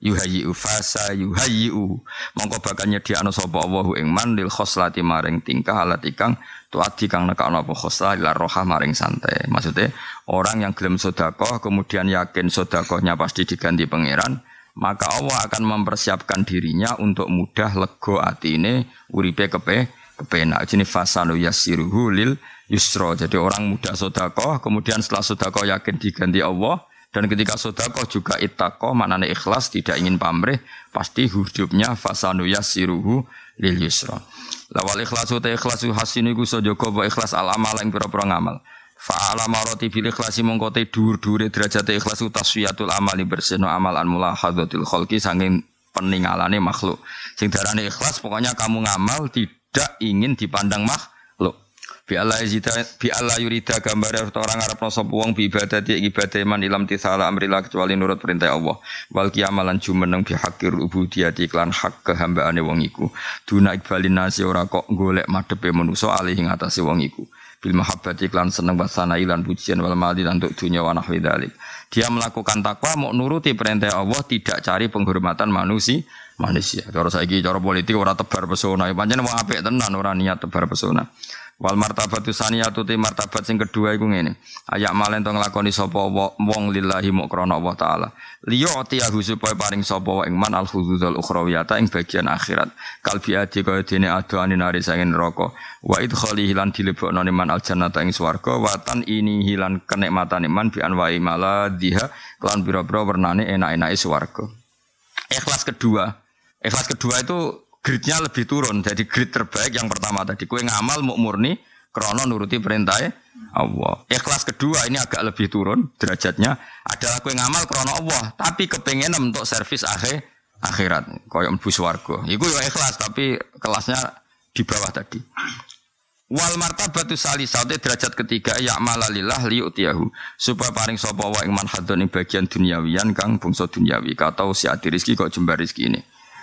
Speaker 2: yuhayyi'u fasa yuhayyi'u. Mongko bakal nyediakno sapa Allah ing man lil khoslati maring tingkah alat ikang tuati kang nekakno apa khoslah ila roha maring santai. Maksudnya orang yang gelem sedekah kemudian yakin sedekahnya pasti diganti pangeran maka Allah akan mempersiapkan dirinya untuk mudah lego atine uripe kepe kepenak jenis fasanu yasiruhu lil yusro jadi orang mudah sedekah kemudian setelah sedekah yakin diganti Allah dan ketika sodako juga itako manane ikhlas tidak ingin pamrih pasti hidupnya fasanu yasiruhu lil yusra. Lawal ikhlasu ta ikhlasu hasini ku sojoko wa ikhlas al amal ing pira-pira ngamal. Fa ala marati bil ikhlasi mongko te dhuwur-dhuwure ikhlasu taswiyatul amali bersihno amal an mulahadzatil khalqi sanging peningalane makhluk. Sing darane ikhlas pokoknya kamu ngamal tidak ingin dipandang makhluk. Bi Allah yurida bi Allah yurida gambar orang Arab sapa wong bi ibadati ibadah man ilam tisala amrila kecuali nurut perintah Allah. Wal kiamalan jumeneng bi hakir ubudiyati iklan hak kehambaane wong iku. Duna ikbalin nasi ora kok golek madepe manusa alih ing atase wong iku. Bil mahabbati iklan seneng wasana ilan pujian wal mali lan untuk dunya wa nahwi Dia melakukan takwa mau nuruti perintah Allah tidak cari penghormatan manusia manusia. Cara saiki cara politik ora tebar pesona. Pancen wong apik tenan ora niat tebar pesona. Wal martabatu saniyatu te martabat sing kedua iku ngene. Ayak malen to nglakoni sapa wong lillahi mu krana Allah taala. Liya atiyahu supaya paring sapa wa ing man al huzuzul ukhrawiyata ing bagian akhirat. Kalbi adi kaya dene adoane nari sangen neraka. Wa idkhali hilan dilebokno man al jannata ing swarga wa tan ini hilan kenikmatan man bi anwa'i maladhiha kelan pira-pira wernane enak-enake swarga. Ikhlas kedua. Ikhlas kedua itu gridnya lebih turun. Jadi grid terbaik yang pertama tadi kue ngamal mau murni krono nuruti perintah Allah. Ikhlas kedua ini agak lebih turun derajatnya adalah kue ngamal krono Allah, tapi kepengen untuk servis akhir akhirat koyok mlebu swarga. Iku ya ikhlas tapi kelasnya di bawah tadi. Wal martabatu salisate derajat ketiga ya malalillah liyutiyahu supaya paring sapa wa ing manhadun bagian duniawian kang bangsa duniawi katau si adi rizki kok jembar ini.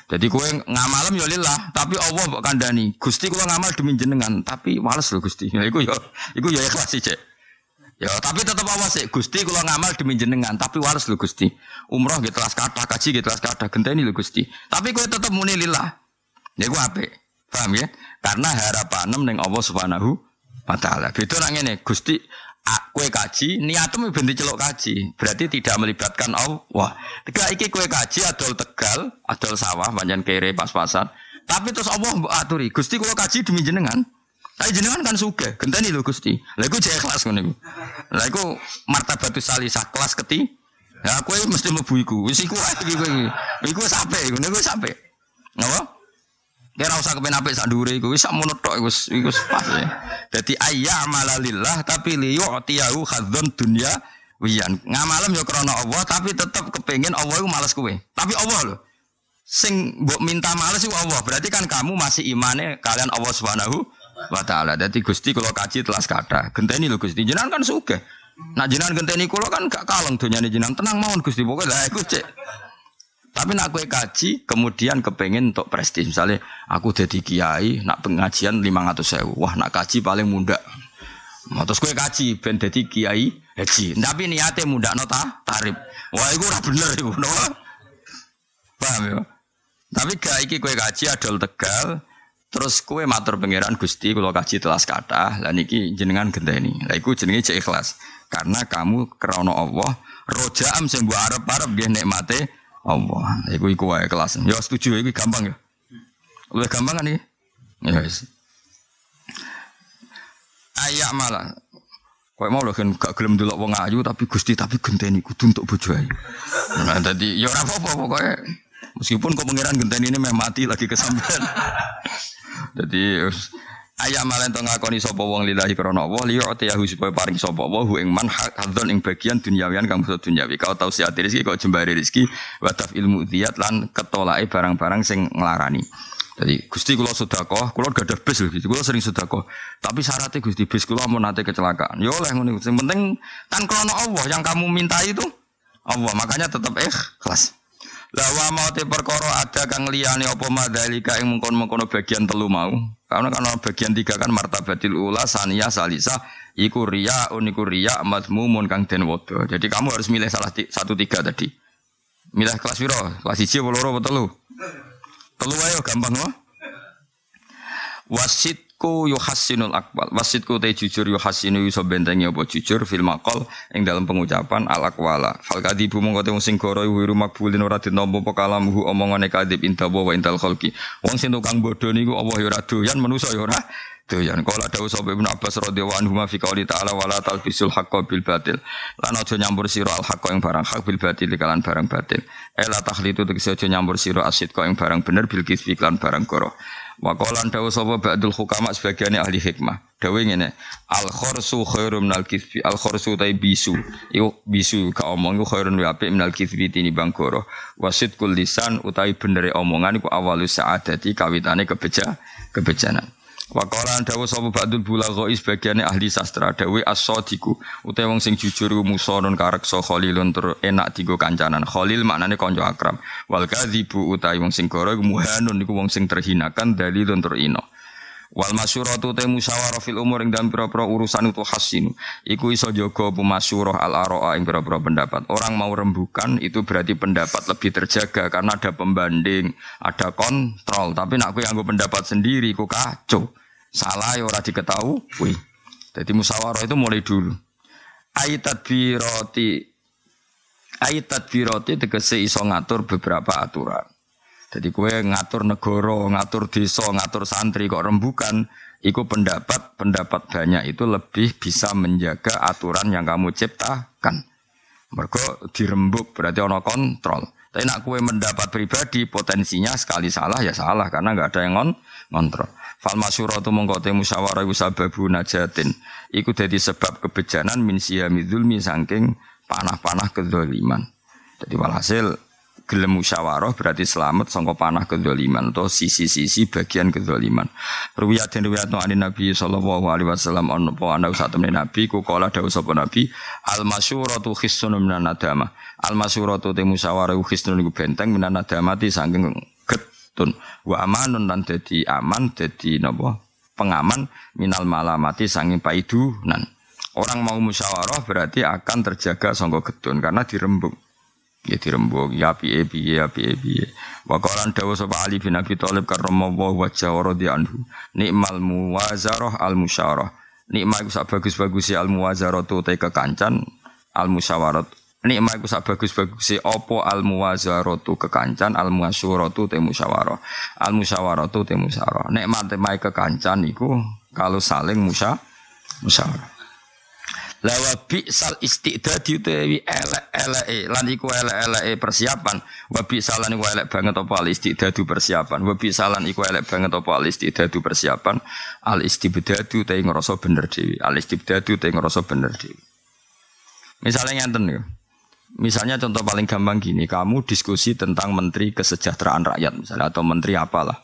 Speaker 2: Jadi kue ngamalem ya lillah, tapi Allah mbok kandani. Gusti kue ngamal demi jenengan, tapi males loh Gusti. Ya iku ya, iku ya ikhlas sih, Cek. Ya, tapi tetap awas sih. Gusti kula ngamal demi jenengan, tapi males loh Gusti. Umroh gitu kelas kata, kaji gitu kelas kata, genteni loh Gusti. Tapi kue tetap muni lillah. Ya gue apa? Paham ya? Karena harapan neng Allah Subhanahu wa taala. Beda nang ngene, Gusti kue kaji, niatmu bentuk celok kaji. Berarti tidak melibatkan Allah. Tiga iki kue kaji adol tegal, adol sawah, banyak kere pas-pasan. Tapi terus Allah aturi, Gusti kue kaji demi jenengan. Tapi jenengan kan suka, genteni lho Gusti. Lah iku jek kelas. Lah iku martabatus salisah kelas keti. Ya kowe mesti mlebu iku. Wis iku ae iki kowe. Iku sampe? Kira usah kepen apik sak dhuwure iku wis sakmono tok iku iku pas ya. Dadi ayya amalalillah tapi li yu'tiyahu khadzun dunya wiyan. Ngamalem ya krana Allah tapi tetep kepengin Allah iku males kowe. Tapi Allah lho. Sing mbok minta males iku Allah. Berarti kan kamu masih imane kalian Allah Subhanahu wa taala. Dadi Gusti kula kaji telas kata. Genteni lho Gusti. Jenengan kan sugih. Nah jenengan genteni kula kan gak kaleng donyane jenengan. Tenang mawon Gusti. Pokoke lah iku cek tapi nak kue kaji, kemudian kepengen untuk prestis. Misalnya, aku jadi kiai, nak pengajian lima ratus sewu. Wah, nak kaji paling muda. Nah, terus kue kaji, ben jadi kiai haji. Tapi niatnya muda nota tarif. Wah, itu udah bener itu. No? Paham ya? Tapi gak iki kue kaji adol tegal. Terus kue matur pangeran Gusti kalau kaji telas kata, lah niki jenengan genteni. Lah iku jenenge cek ikhlas. Karena kamu krana Allah, rojaam sing mbok arep-arep nggih nikmate Allah. Iku iku wae kelas. Ya setuju iku gampang ya. Lebih gampang kan iki? Ya wis. Ayak malah. Kau mau loh kan gak gelem dulu wong ayu tapi gusti tapi genteni kudu untuk bojo ayu. Nah tadi ya ora apa-apa pokoknya. Meskipun kau pangeran genteni ini memang mati lagi kesampean. Jadi Ayam malen to ngakoni sapa wong lillahi krana Allah liya atiyahu supaya paring sapa wa hu ing man hadzon ing bagian dunyawian kang basa dunyawi kau tau siati rezeki kau jembare rezeki wa ilmu diat lan ketolake barang-barang sing nglarani jadi Gusti kula sedekah, kula gak ada bis lho, kula sering sedekah. Tapi syaratnya Gusti bis kula mau nanti kecelakaan. Ya oleh ngono. Sing penting kan krono Allah yang kamu minta itu Allah, makanya tetap ikhlas. Lah wa mau te perkara ada kang liyane apa madalika ing mengkon-mengkono bagian telu mau. Karena karena bagian tiga kan martabatil ula saniyah salisa iku riya uniku madmumun kang den wodo. Jadi kamu harus milih salah satu tiga tadi. Milih kelas piro? Kelas 1 apa loro apa telu? Telu ayo gampang loh. Wasitku yuhasinul akbal. Wasitku te jujur yuhasinu iso bentengi apa jujur fil maqal ing dalam pengucapan al akwala. Fal kadibu mongko te sing goro wiru makbulin ora ditampa apa kalamuhu omongane kadib inta wa intal khalqi. Wong sing tukang bodho niku Allah ya ora doyan manusa ya ora doyan. Kala dawuh sapa Ibnu Abbas radhiyallahu anhu fi qouli ta'ala wala talbisul haqqo bil batil. Lan aja nyampur sira al haqqo ing barang hak bil batil kalan barang batil. Ela takhlitu tegese aja nyampur sira asid kok ing barang bener bil kisfi kan barang goro. Wa qalan dawuh sapa ba'dul hukama sebagian ahli hikmah. Dawuh ngene, al khursu khairum minal kisfi. Al khursu tai bisu. Iku bisu ka omong khairun wa apik minal kisfi tinimbang goro. Wasit lisan utawi benere omongan iku awalus sa'adati kawitane kebeja kebejanan. Waqala dawu sapa ba'dul bulagha sebagiane ahli sastra. Dawe as-sadiku utawa wong sing jujur musonun kareksa khalilun tur enak digo kancanan. Khalil maknane kanca akrab. Wal kadzibu utawi wong sing goro muhanun iku wong sing terhinakan dalilun tur ino Wal masyuratu te musyawarah fil umur ing dalam pira-pira urusan itu hasinu. Iku iso jaga pemasyurah al aroa ing pira-pira pendapat. Orang mau rembukan itu berarti pendapat lebih terjaga karena ada pembanding, ada kontrol. Tapi nak yang pendapat sendiri, ku kacau. Salah ya ora diketahui. Jadi musyawarah itu mulai dulu. Aitat biroti Aitat biroti tegese iso ngatur beberapa aturan. Jadi kue ngatur negoro, ngatur desa, ngatur santri kok rembukan, iku pendapat pendapat banyak itu lebih bisa menjaga aturan yang kamu ciptakan. Mereka dirembuk berarti ono kontrol. Tapi nak kue mendapat pribadi potensinya sekali salah ya salah karena nggak ada yang ngon ngontrol. Fal masyuratu mongkote musyawarah sababu najatin. Iku jadi sebab kebejanan min siyami dzulmi saking panah-panah kezaliman. Jadi walhasil gelem musyawarah berarti selamat sangka panah kedzaliman atau sisi-sisi bagian kedzaliman. Ruwiyat den ruwiyat no Nabi sallallahu alaihi wasallam ono po usah temen Nabi ku kala dawuh sapa Nabi al masyuratu khissun minan nadama. Al masyuratu te musyawarah khissun iku benteng minan nadamati saking getun. Wa amanun lan dadi aman dadi napa pengaman minal malamati saking paidunan. Orang mau musyawarah berarti akan terjaga sangka getun karena dirembuk ya dirembuk ya piye piye ya piye piye. Wa qalan sapa Ali bin Abi Thalib karramallahu wajha wa anhu. Nikmal muwazarah al musyarah nikmah iku sak bagus-bagus al muwazarah tu te kekancan al musyawarat nikmah iku sak bagus-bagus apa al muwazarah tu kekancan al muasyurah tu te musyawarah. Al musyawarah tu te musyawarah. Nikmat te kekancan iku kalau saling musya musyawarah Lawa sal istidad utawi elek-eleke lan iku elek-eleke persiapan. Wa salan iku elek banget apa al istidadu persiapan. Wa salan iku elek banget apa al istidadu persiapan. Al istibdadu te ngrasa bener dhewe. Al istibdadu te ngrasa bener dhewe. Misalnya ngenten ya. Misalnya contoh paling gampang gini, kamu diskusi tentang menteri kesejahteraan rakyat misalnya atau menteri apalah.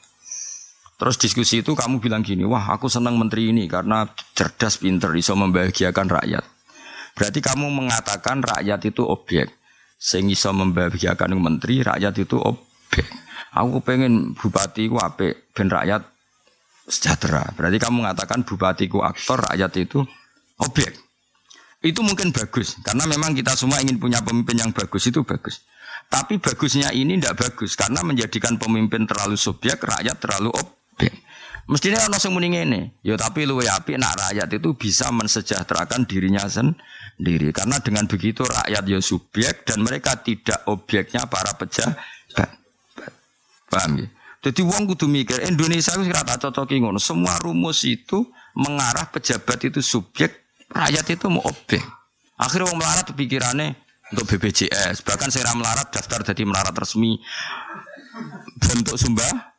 Speaker 2: Terus diskusi itu kamu bilang gini, wah aku senang menteri ini karena cerdas, pinter, bisa membahagiakan rakyat. Berarti kamu mengatakan rakyat itu objek. Sehingga bisa membahagiakan menteri, rakyat itu objek. Aku pengen bupati ku ape, ben rakyat sejahtera. Berarti kamu mengatakan bupati ku aktor, rakyat itu objek. Itu mungkin bagus, karena memang kita semua ingin punya pemimpin yang bagus, itu bagus. Tapi bagusnya ini tidak bagus, karena menjadikan pemimpin terlalu subjek, rakyat terlalu objek. Mestinya ono sing muni ngene, ya tapi luwe api nak rakyat itu bisa mensejahterakan dirinya sendiri karena dengan begitu rakyat ya subjek dan mereka tidak objeknya para pejabat. Paham ya? Jadi wong kudu mikir Indonesia itu rata cocoki ngono. Semua rumus itu mengarah pejabat itu subjek, rakyat itu mau objek. Akhirnya wong melarat pikirannya untuk BPJS, bahkan saya melarat daftar jadi melarat resmi bentuk sumbah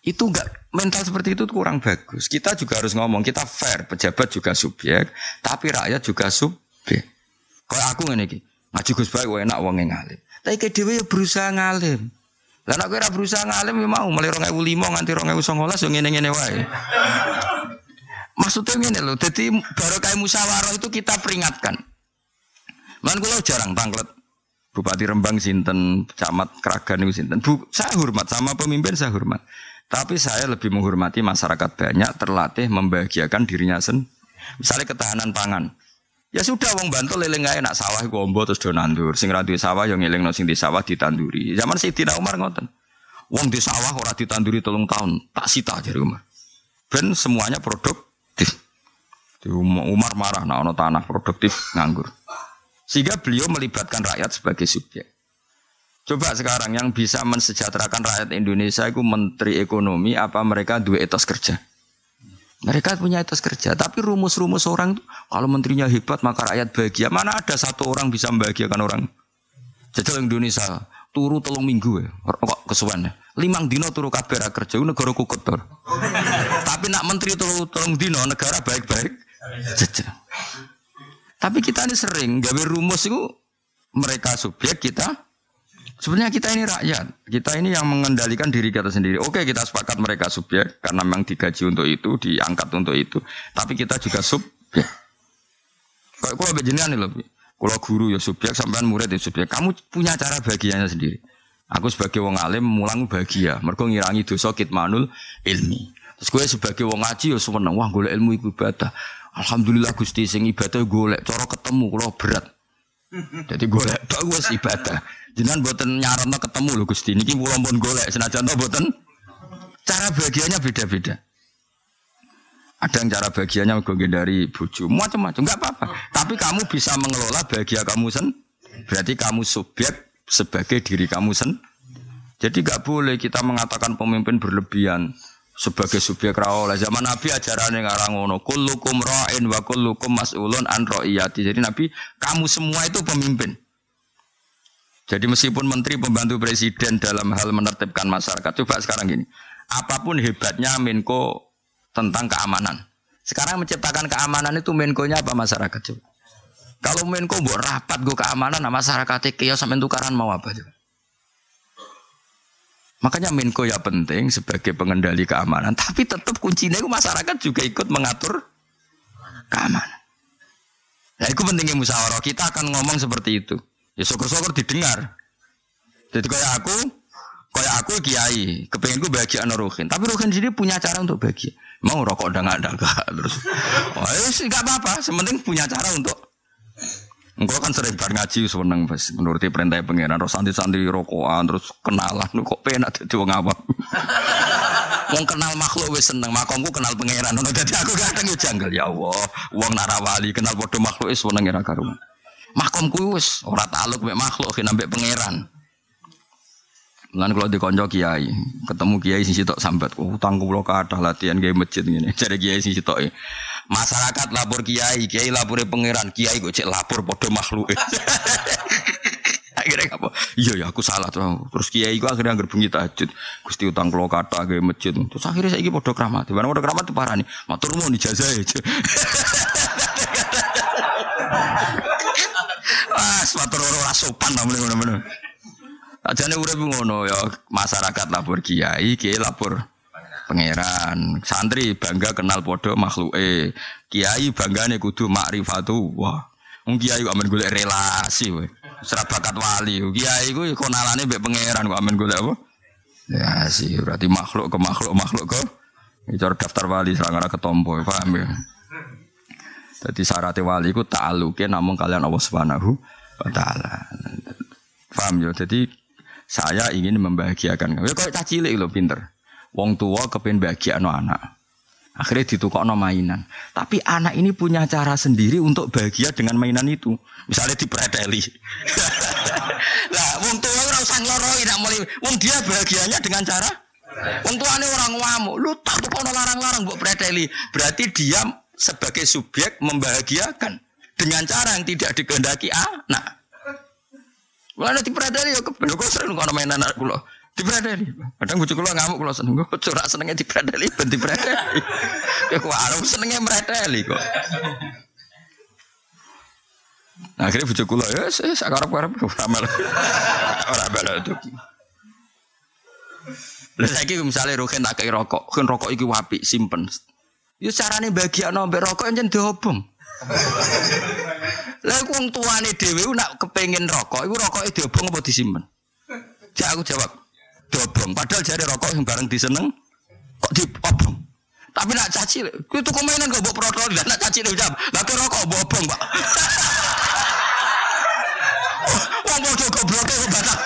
Speaker 2: Itu enggak mental seperti itu kurang bagus. Kita juga harus ngomong, kita fair, pejabat juga subjek, tapi rakyat juga subjek. Kalau aku ngene iki, ngaji Gus Baik enak wong ngalim. Tapi ke dhewe ya berusaha ngalim. Lah nek kowe berusaha ngalim ya mau mulai 2005 nganti 2019 yo ngene-ngene wae. Maksudnya ngene lho, dadi barokah musyawarah itu kita peringatkan. Man kula jarang tanglet Bupati Rembang sinten, camat Kragan sinten. Bu, saya hormat sama pemimpin saya hormat. Tapi saya lebih menghormati masyarakat banyak terlatih membahagiakan dirinya sendiri. Misalnya ketahanan pangan. Ya sudah wong bantu leleng ae nak sawah iku ombo terus do nandur. Sing ra sawah yo ngelingno sing di sawah ditanduri. Zaman Sayyidina Umar ngoten. Wong di sawah ora ditanduri tolong tahun, tak sita jare Umar. Ben semuanya produktif. Umar marah nah ono tanah produktif nganggur. Sehingga beliau melibatkan rakyat sebagai subjek. Coba sekarang yang bisa mensejahterakan rakyat Indonesia itu menteri ekonomi apa mereka dua etos kerja? Mereka punya etos kerja, tapi rumus-rumus orang itu kalau menterinya hebat maka rakyat bahagia. Mana ada satu orang bisa membahagiakan orang? Jajal Indonesia turu telung minggu ya, kok kesuwen ya. Limang dino turu kabeh kerja, negara kukut Tapi nak menteri turu telung dino negara baik-baik. Jajal. Tapi kita ini sering gawe rumus itu mereka subjek kita Sebenarnya kita ini rakyat, kita ini yang mengendalikan diri kita sendiri. Oke, kita sepakat mereka subjek karena memang digaji untuk itu, diangkat untuk itu. Tapi kita juga subjek. Kalau kalau nih lebih, kalau guru ya subjek, sampean murid ya subjek. Kamu punya cara bagiannya sendiri. Aku sebagai wong alim mulang bahagia, mereka ngirangi dosa kitmanul ilmi. Terus gue sebagai wong ngaji ya seneng, wah golek ilmu ibadah. Alhamdulillah Gusti sing ibadah golek, cara ketemu kalau berat. Jadi golek wis ibadah. Jenengan boten nyarono ketemu lho Gusti. Niki kula pun golek senajan to boten. Cara bagiannya beda-beda. Ada yang cara bagiannya gue dari bojo, macam-macam, nggak apa-apa. Tapi kamu bisa mengelola bahagia kamu sen. Berarti kamu subjek sebagai diri kamu sen. Jadi nggak boleh kita mengatakan pemimpin berlebihan sebagai subjek rawol. Zaman Nabi ajaran yang ngarang ngono, kullukum ra'in wa kullukum mas'ulun an ra'iyati. Jadi Nabi, kamu semua itu pemimpin. Jadi meskipun menteri pembantu presiden dalam hal menertibkan masyarakat, coba sekarang gini, apa pun hebatnya Menko tentang keamanan. Sekarang menciptakan keamanan itu Menko-nya apa masyarakat coba? Kalau Menko buat rapat gue keamanan, nah masyarakat kios sampai tukaran mau apa coba? Makanya Menko ya penting sebagai pengendali keamanan, tapi tetap kuncinya itu masyarakat juga ikut mengatur keamanan. Nah itu pentingnya musyawarah. Kita akan ngomong seperti itu. Ya syukur-syukur didengar. Jadi kayak aku, kayak aku kiai, kepengen gue bahagia Ruhin. Tapi Ruhin sendiri punya cara untuk bahagia. Mau rokok udah nggak ada terus. Oh ya nggak apa-apa. Sementing punya cara untuk Engkau kan sering bar ngaji seneng pas menuruti perintah pengiran terus santri-santri rokokan terus kenalan kok penak dadi wong awam. Wong kenal makhluk wis seneng, makomku kenal pangeran. Ngono dadi aku kadang yo janggal ya Allah. Wong narawali kenal padha makhluk wis seneng ora karuan. Makomku wis ora taluk mek makhluk ki nambek pangeran. Lan kalau dikonco kiai, ketemu kiai sing sitok sambat, oh, utang kula kathah latihan kiai masjid ngene. Jare kiai sing sitoke. Masyarakat lapor kiai, kiai lapore pangeran, kiai kok cek lapor padha makhluk. akhirnya apa? Iya ya aku salah tuh. Terus kiai ku akhirnya anggar bengi tahajud. Gusti utang kula kathah kiai masjid. Terus akhirnya saiki padha kramat. Di mana padha kramat parani. Matur nuwun ijazah aja. Ah, sepatu ora sopan namanya ngono-ngono. Ajane urip ngono ya masyarakat lapor kiai, kiai lapor pangeran. Santri bangga kenal podo makhluk e. Kiai banggane kudu makrifatu. Wah. Wong kiai kok amen golek relasi we. bakat wali. Kiai ku kenalane mbek pangeran kok amen golek apa? Ya sih berarti makhluk ke makhluk makhluk ke Cara daftar wali serangara ketompo, paham ya? Jadi syaratnya wali ku ta'aluke namun kalian Allah Subhanahu wa taala. Paham ya? Jadi saya ingin membahagiakan kamu. Ya kok cilik lo pinter. Wong tua kepen bahagia no anak. Akhirnya ditukok no mainan. Tapi anak ini punya cara sendiri untuk bahagia dengan mainan itu. Misalnya dipreteli. lah, wong tua ora usah ngloroi nak mulai. Wong dia bahagianya dengan cara Wong tuane orang ngamuk. Lu tak tukono larang-larang buat preteli. Berarti dia sebagai subjek membahagiakan dengan cara yang tidak dikehendaki anak. Wah nanti peradari ya kebelo kok sering kono mainan anak kula. Dipredeli. Kadang bojo kula ngamuk kula seneng. Kok corak senenge dipredeli ben dipredeli. Ya kok arep senenge mredeli kok. Nah, akhirnya bojo kula ya wis sakarep-karep ora mel. Ora mel itu. Lah saiki misale roken tak kei rokok, kan rokok iki wapi simpen. Ya carane bagian mbek rokok yen diobong. Lah wong tuane dhewe nak kepengin rokok, iku rokoke diobong apa disimpen? Jak aku jawab, diobong. Padahal jare rokok sing bareng diseneng kok diobong. Tapi nak caci, kuwi tuku mainan kok mbok protol, nak caci jawab, lah rokok mbok obong, Pak. Wong padha gobloke kok bantah.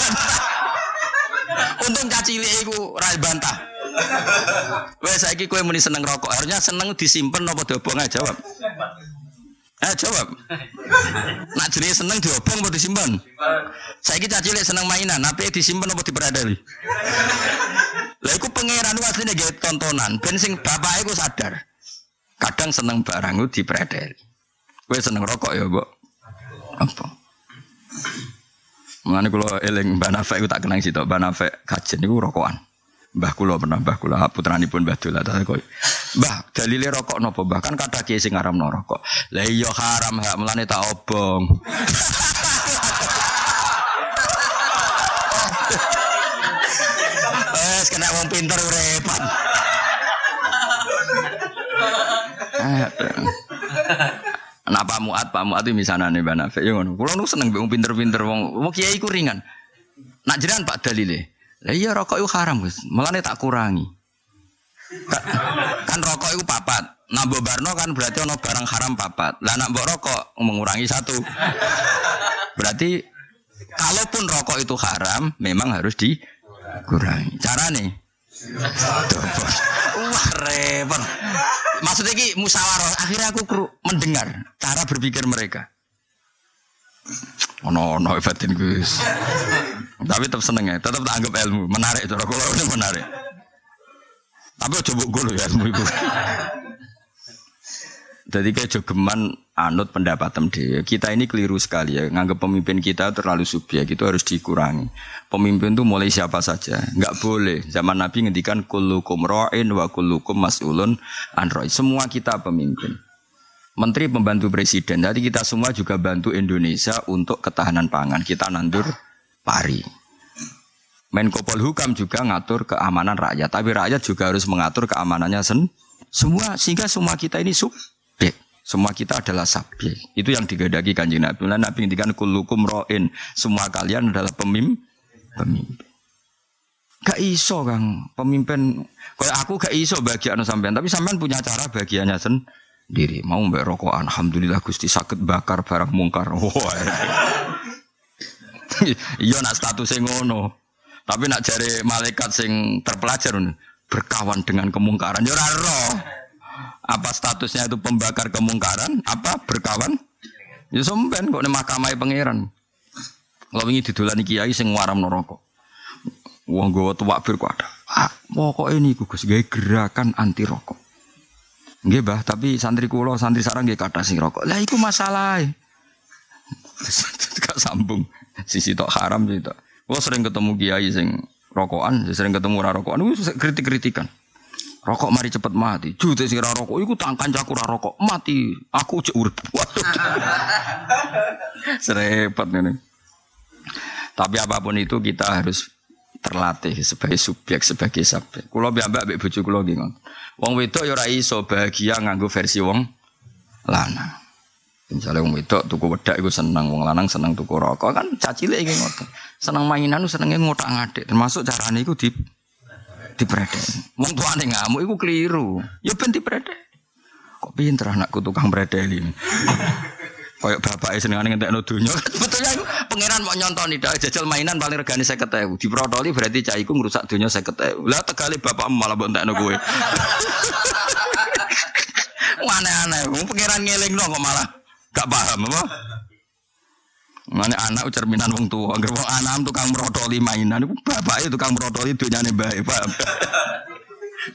Speaker 2: Untung cacile iku ora bantah. Wes saiki kowe muni seneng rokok, harusnya seneng disimpen apa diobong aja jawab. Eh jawab. Nak jenenge seneng diobong apa disimpen? Saiki cacile seneng mainan, tapi disimpen apa diperadali? Lah iku pangeran asline gawe tontonan, ben sing bapake sadar. Kadang seneng barang itu diperadali. Kowe seneng rokok ya, Mbok? Apa? Mengenai kalau eling Mbak Nafek itu tak kenang sih Mbak Nafek kajian itu rokokan. Mbah kula pernah mbah kula putranipun Mbah Dola ta kok. Mbah dalile rokok nopo bahkan kata kiai sing ngaramno rokok. Lah iya haram hak melane tak obong. Wes kena wong pinter repot. Nah Pak Muat, Pak Muat itu misalnya nih Mbak Nafek, ya ngono. Kulo nu seneng wong pinter-pinter wong wong kiai ku ringan. Nak jiran Pak dalile. Lah iya rokok itu haram, Gus. Mulane tak kurangi. Kan, rokok itu papat. Nah Barno kan berarti ono barang haram papat. Lah nak mbok rokok mengurangi satu. Berarti kalaupun rokok itu haram, memang harus dikurangi. Cara nih. Wah repot. Maksudnya ki musyawarah. Akhirnya aku mendengar cara berpikir mereka. Ono ono batin Gus. Tapi tetap seneng ya, tetap tak anggap ilmu, menarik cara ini menarik. Tapi coba gue ya ilmu itu. Jadi kayak jogeman anut pendapat dia. Kita ini keliru sekali ya, nganggap pemimpin kita terlalu subjek itu harus dikurangi. Pemimpin itu mulai siapa saja, nggak boleh. Zaman Nabi ngendikan kullukum ra'in wa kullukum mas'ulun an Semua kita pemimpin. Menteri pembantu presiden. Jadi kita semua juga bantu Indonesia untuk ketahanan pangan. Kita nandur pari. Menko Polhukam juga ngatur keamanan rakyat. Tapi rakyat juga harus mengatur keamanannya sen. Semua sehingga semua kita ini subjek. Semua kita adalah subjek. Itu yang digadagi kanjeng Nabi. Nah, Nabi ngendikan kulukum roin. Semua kalian adalah pemimpin. Pemimpin. Gak iso kang pemimpin. Kalau aku gak iso bagian sampean. Tapi sampean punya cara bagiannya sen diri mau mbak rokok alhamdulillah gusti sakit bakar barang mungkar iya nak status ngono. Tapi nak cari malaikat sing terpelajar berkawan dengan kemungkaran. Ya roh apa statusnya itu pembakar kemungkaran? Apa berkawan? Ya somben kok nih makamai pangeran. Kalau ini didulani kiai sing waram rokok uang gue tuak bir kok ada. Ah, kok ini gugus gaya gerakan anti rokok. Nggih, Mbah, tapi santri kula, santri sarang nggih kata sing rokok. Lah iku masalah. Gak sambung. Sisi tok haram sih tok. Gua sering ketemu kiai sing rokokan, sering ketemu ora rokokan, itu kritik-kritikan. Rokok mari cepet mati. Jute sing rokok iku tangkan caku ora rokok, mati. Aku cek urip. Serepet ini. Tapi apa pun itu kita harus terlatih sebagai subjek, sebagai subjek. Kulo biambak mbek bojo kulo nggih Wong wedok ya ora iso bahagia nganggo versi wong lanang. Misalnya wong wedok tuku wedak iku seneng, wong lanang seneng tuku rokok kan cacile iki ngoten. Seneng mainan senenge ngotak ngadik, termasuk carane iku di dipredek. Wong tuane ngamuk iku keliru. Ya ben dipredek. Kok pinter anakku tukang predeli. Kayak bapak senengane ngentekno donya. Betulnya itu pangeran mau nyontoni dak jajal mainan paling regane 50.000. Diprotoli berarti cah iku ngrusak donya 50.000. Lah tegale bapak malah mbok entekno kowe. Aneh-aneh, pangeran ngelingno kok malah gak paham apa? Mana anak cerminan wong tua, agar wong anak tukang merotoli mainan, bapak itu tukang merotoli baik, paham?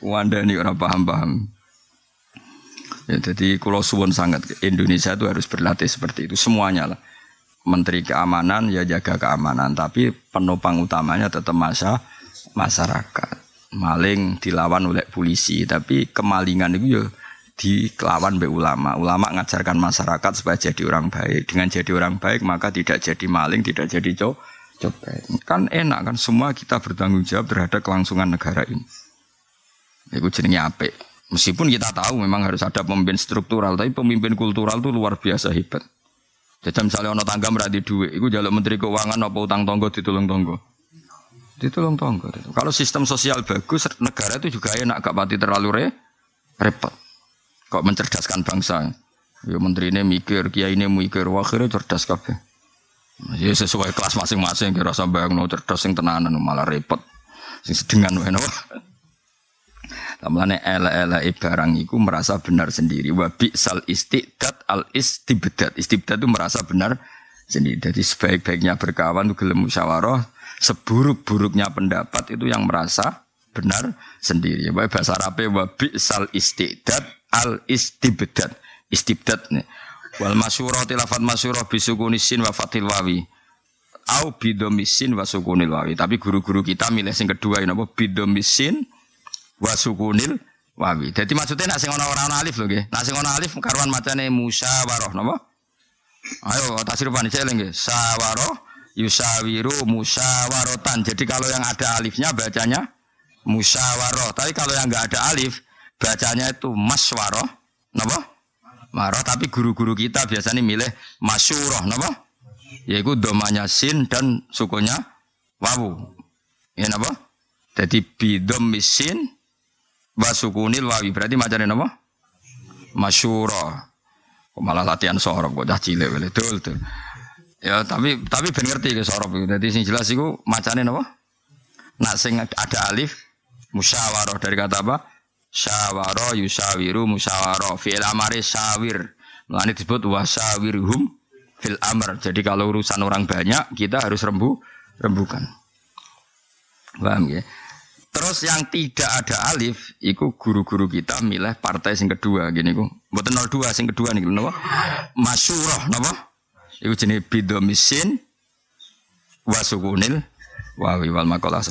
Speaker 2: Wanda ini orang paham-paham. Ya, jadi kalau suwon sangat Indonesia itu harus berlatih seperti itu semuanya lah. Menteri keamanan ya jaga keamanan, tapi penopang utamanya tetap masa masyarakat. Maling dilawan oleh polisi, tapi kemalingan itu ya dilawan oleh ulama. Ulama ngajarkan masyarakat supaya jadi orang baik. Dengan jadi orang baik maka tidak jadi maling, tidak jadi co copet. Kan enak kan semua kita bertanggung jawab terhadap kelangsungan negara ini. Itu jenenge apik. Meskipun kita tahu memang harus ada pemimpin struktural, tapi pemimpin kultural itu luar biasa hebat. Jadi misalnya ono tangga merati duit, itu jaluk menteri keuangan apa utang tonggo ditolong tonggo. Ditolong tonggo. Kalau sistem sosial bagus, negara itu juga enak, gak pati terlalu re, repot. Kok mencerdaskan bangsa. Ya menteri ini mikir, kiai ini mikir, wah akhirnya cerdas kabeh. Ya sesuai kelas masing-masing, kira sampai yang cerdas yang tenanan malah repot. Sing sedengan wae Tamlane ela-ela barang iku merasa benar sendiri. Wa sal istiqdat al istibdad. Istibdad itu merasa benar sendiri. Jadi sebaik-baiknya berkawan itu gelem musyawarah, seburuk-buruknya pendapat itu yang merasa benar sendiri. Wa bahasa Arabnya wa sal istiqdat al istibdad. Istibdad. Wal masyurah tilafat masyurah bisukunisin wa fatil wawi. Au bidomisin wa sukunil wawi. Tapi guru-guru kita milih yang kedua ini apa? Bidomisin wasukunil wawi. Jadi maksudnya nak sing ana ora ana alif lho nggih. Nak sing ana alif karuan macane musyawarah napa? Ayo tasripan cek nggih. Sawaroh yusawiru musyawarotan. Jadi kalau yang ada alifnya bacanya musyawaroh. Tapi kalau yang enggak ada alif bacanya itu maswaroh. Napa? Maroh tapi guru-guru kita biasanya milih masyuroh napa? Yaitu domanya sin dan sukunya wawu. Ya napa? Jadi bidom misin wasukunil wawi berarti macamnya apa? Masyura. Malah latihan sorop kok dah cilik dul. Ya tapi tapi ben ngerti ke sorop itu. Jadi sing jelas iku macane napa? Nak sing ada alif musyawarah dari kata apa? Syawara yusawiru musyawarah fi'il amari syawir. Mulane disebut wasawirhum fil amr. Jadi kalau urusan orang banyak kita harus rembu rembukan. Paham ya? Terus yang tidak ada alif, itu guru-guru kita milih partai sing kedua gini ku. Buat 02 sing kedua nih, napa? Masyurah napa? Iku jenis bidomisin wasukunil wawi wal makalah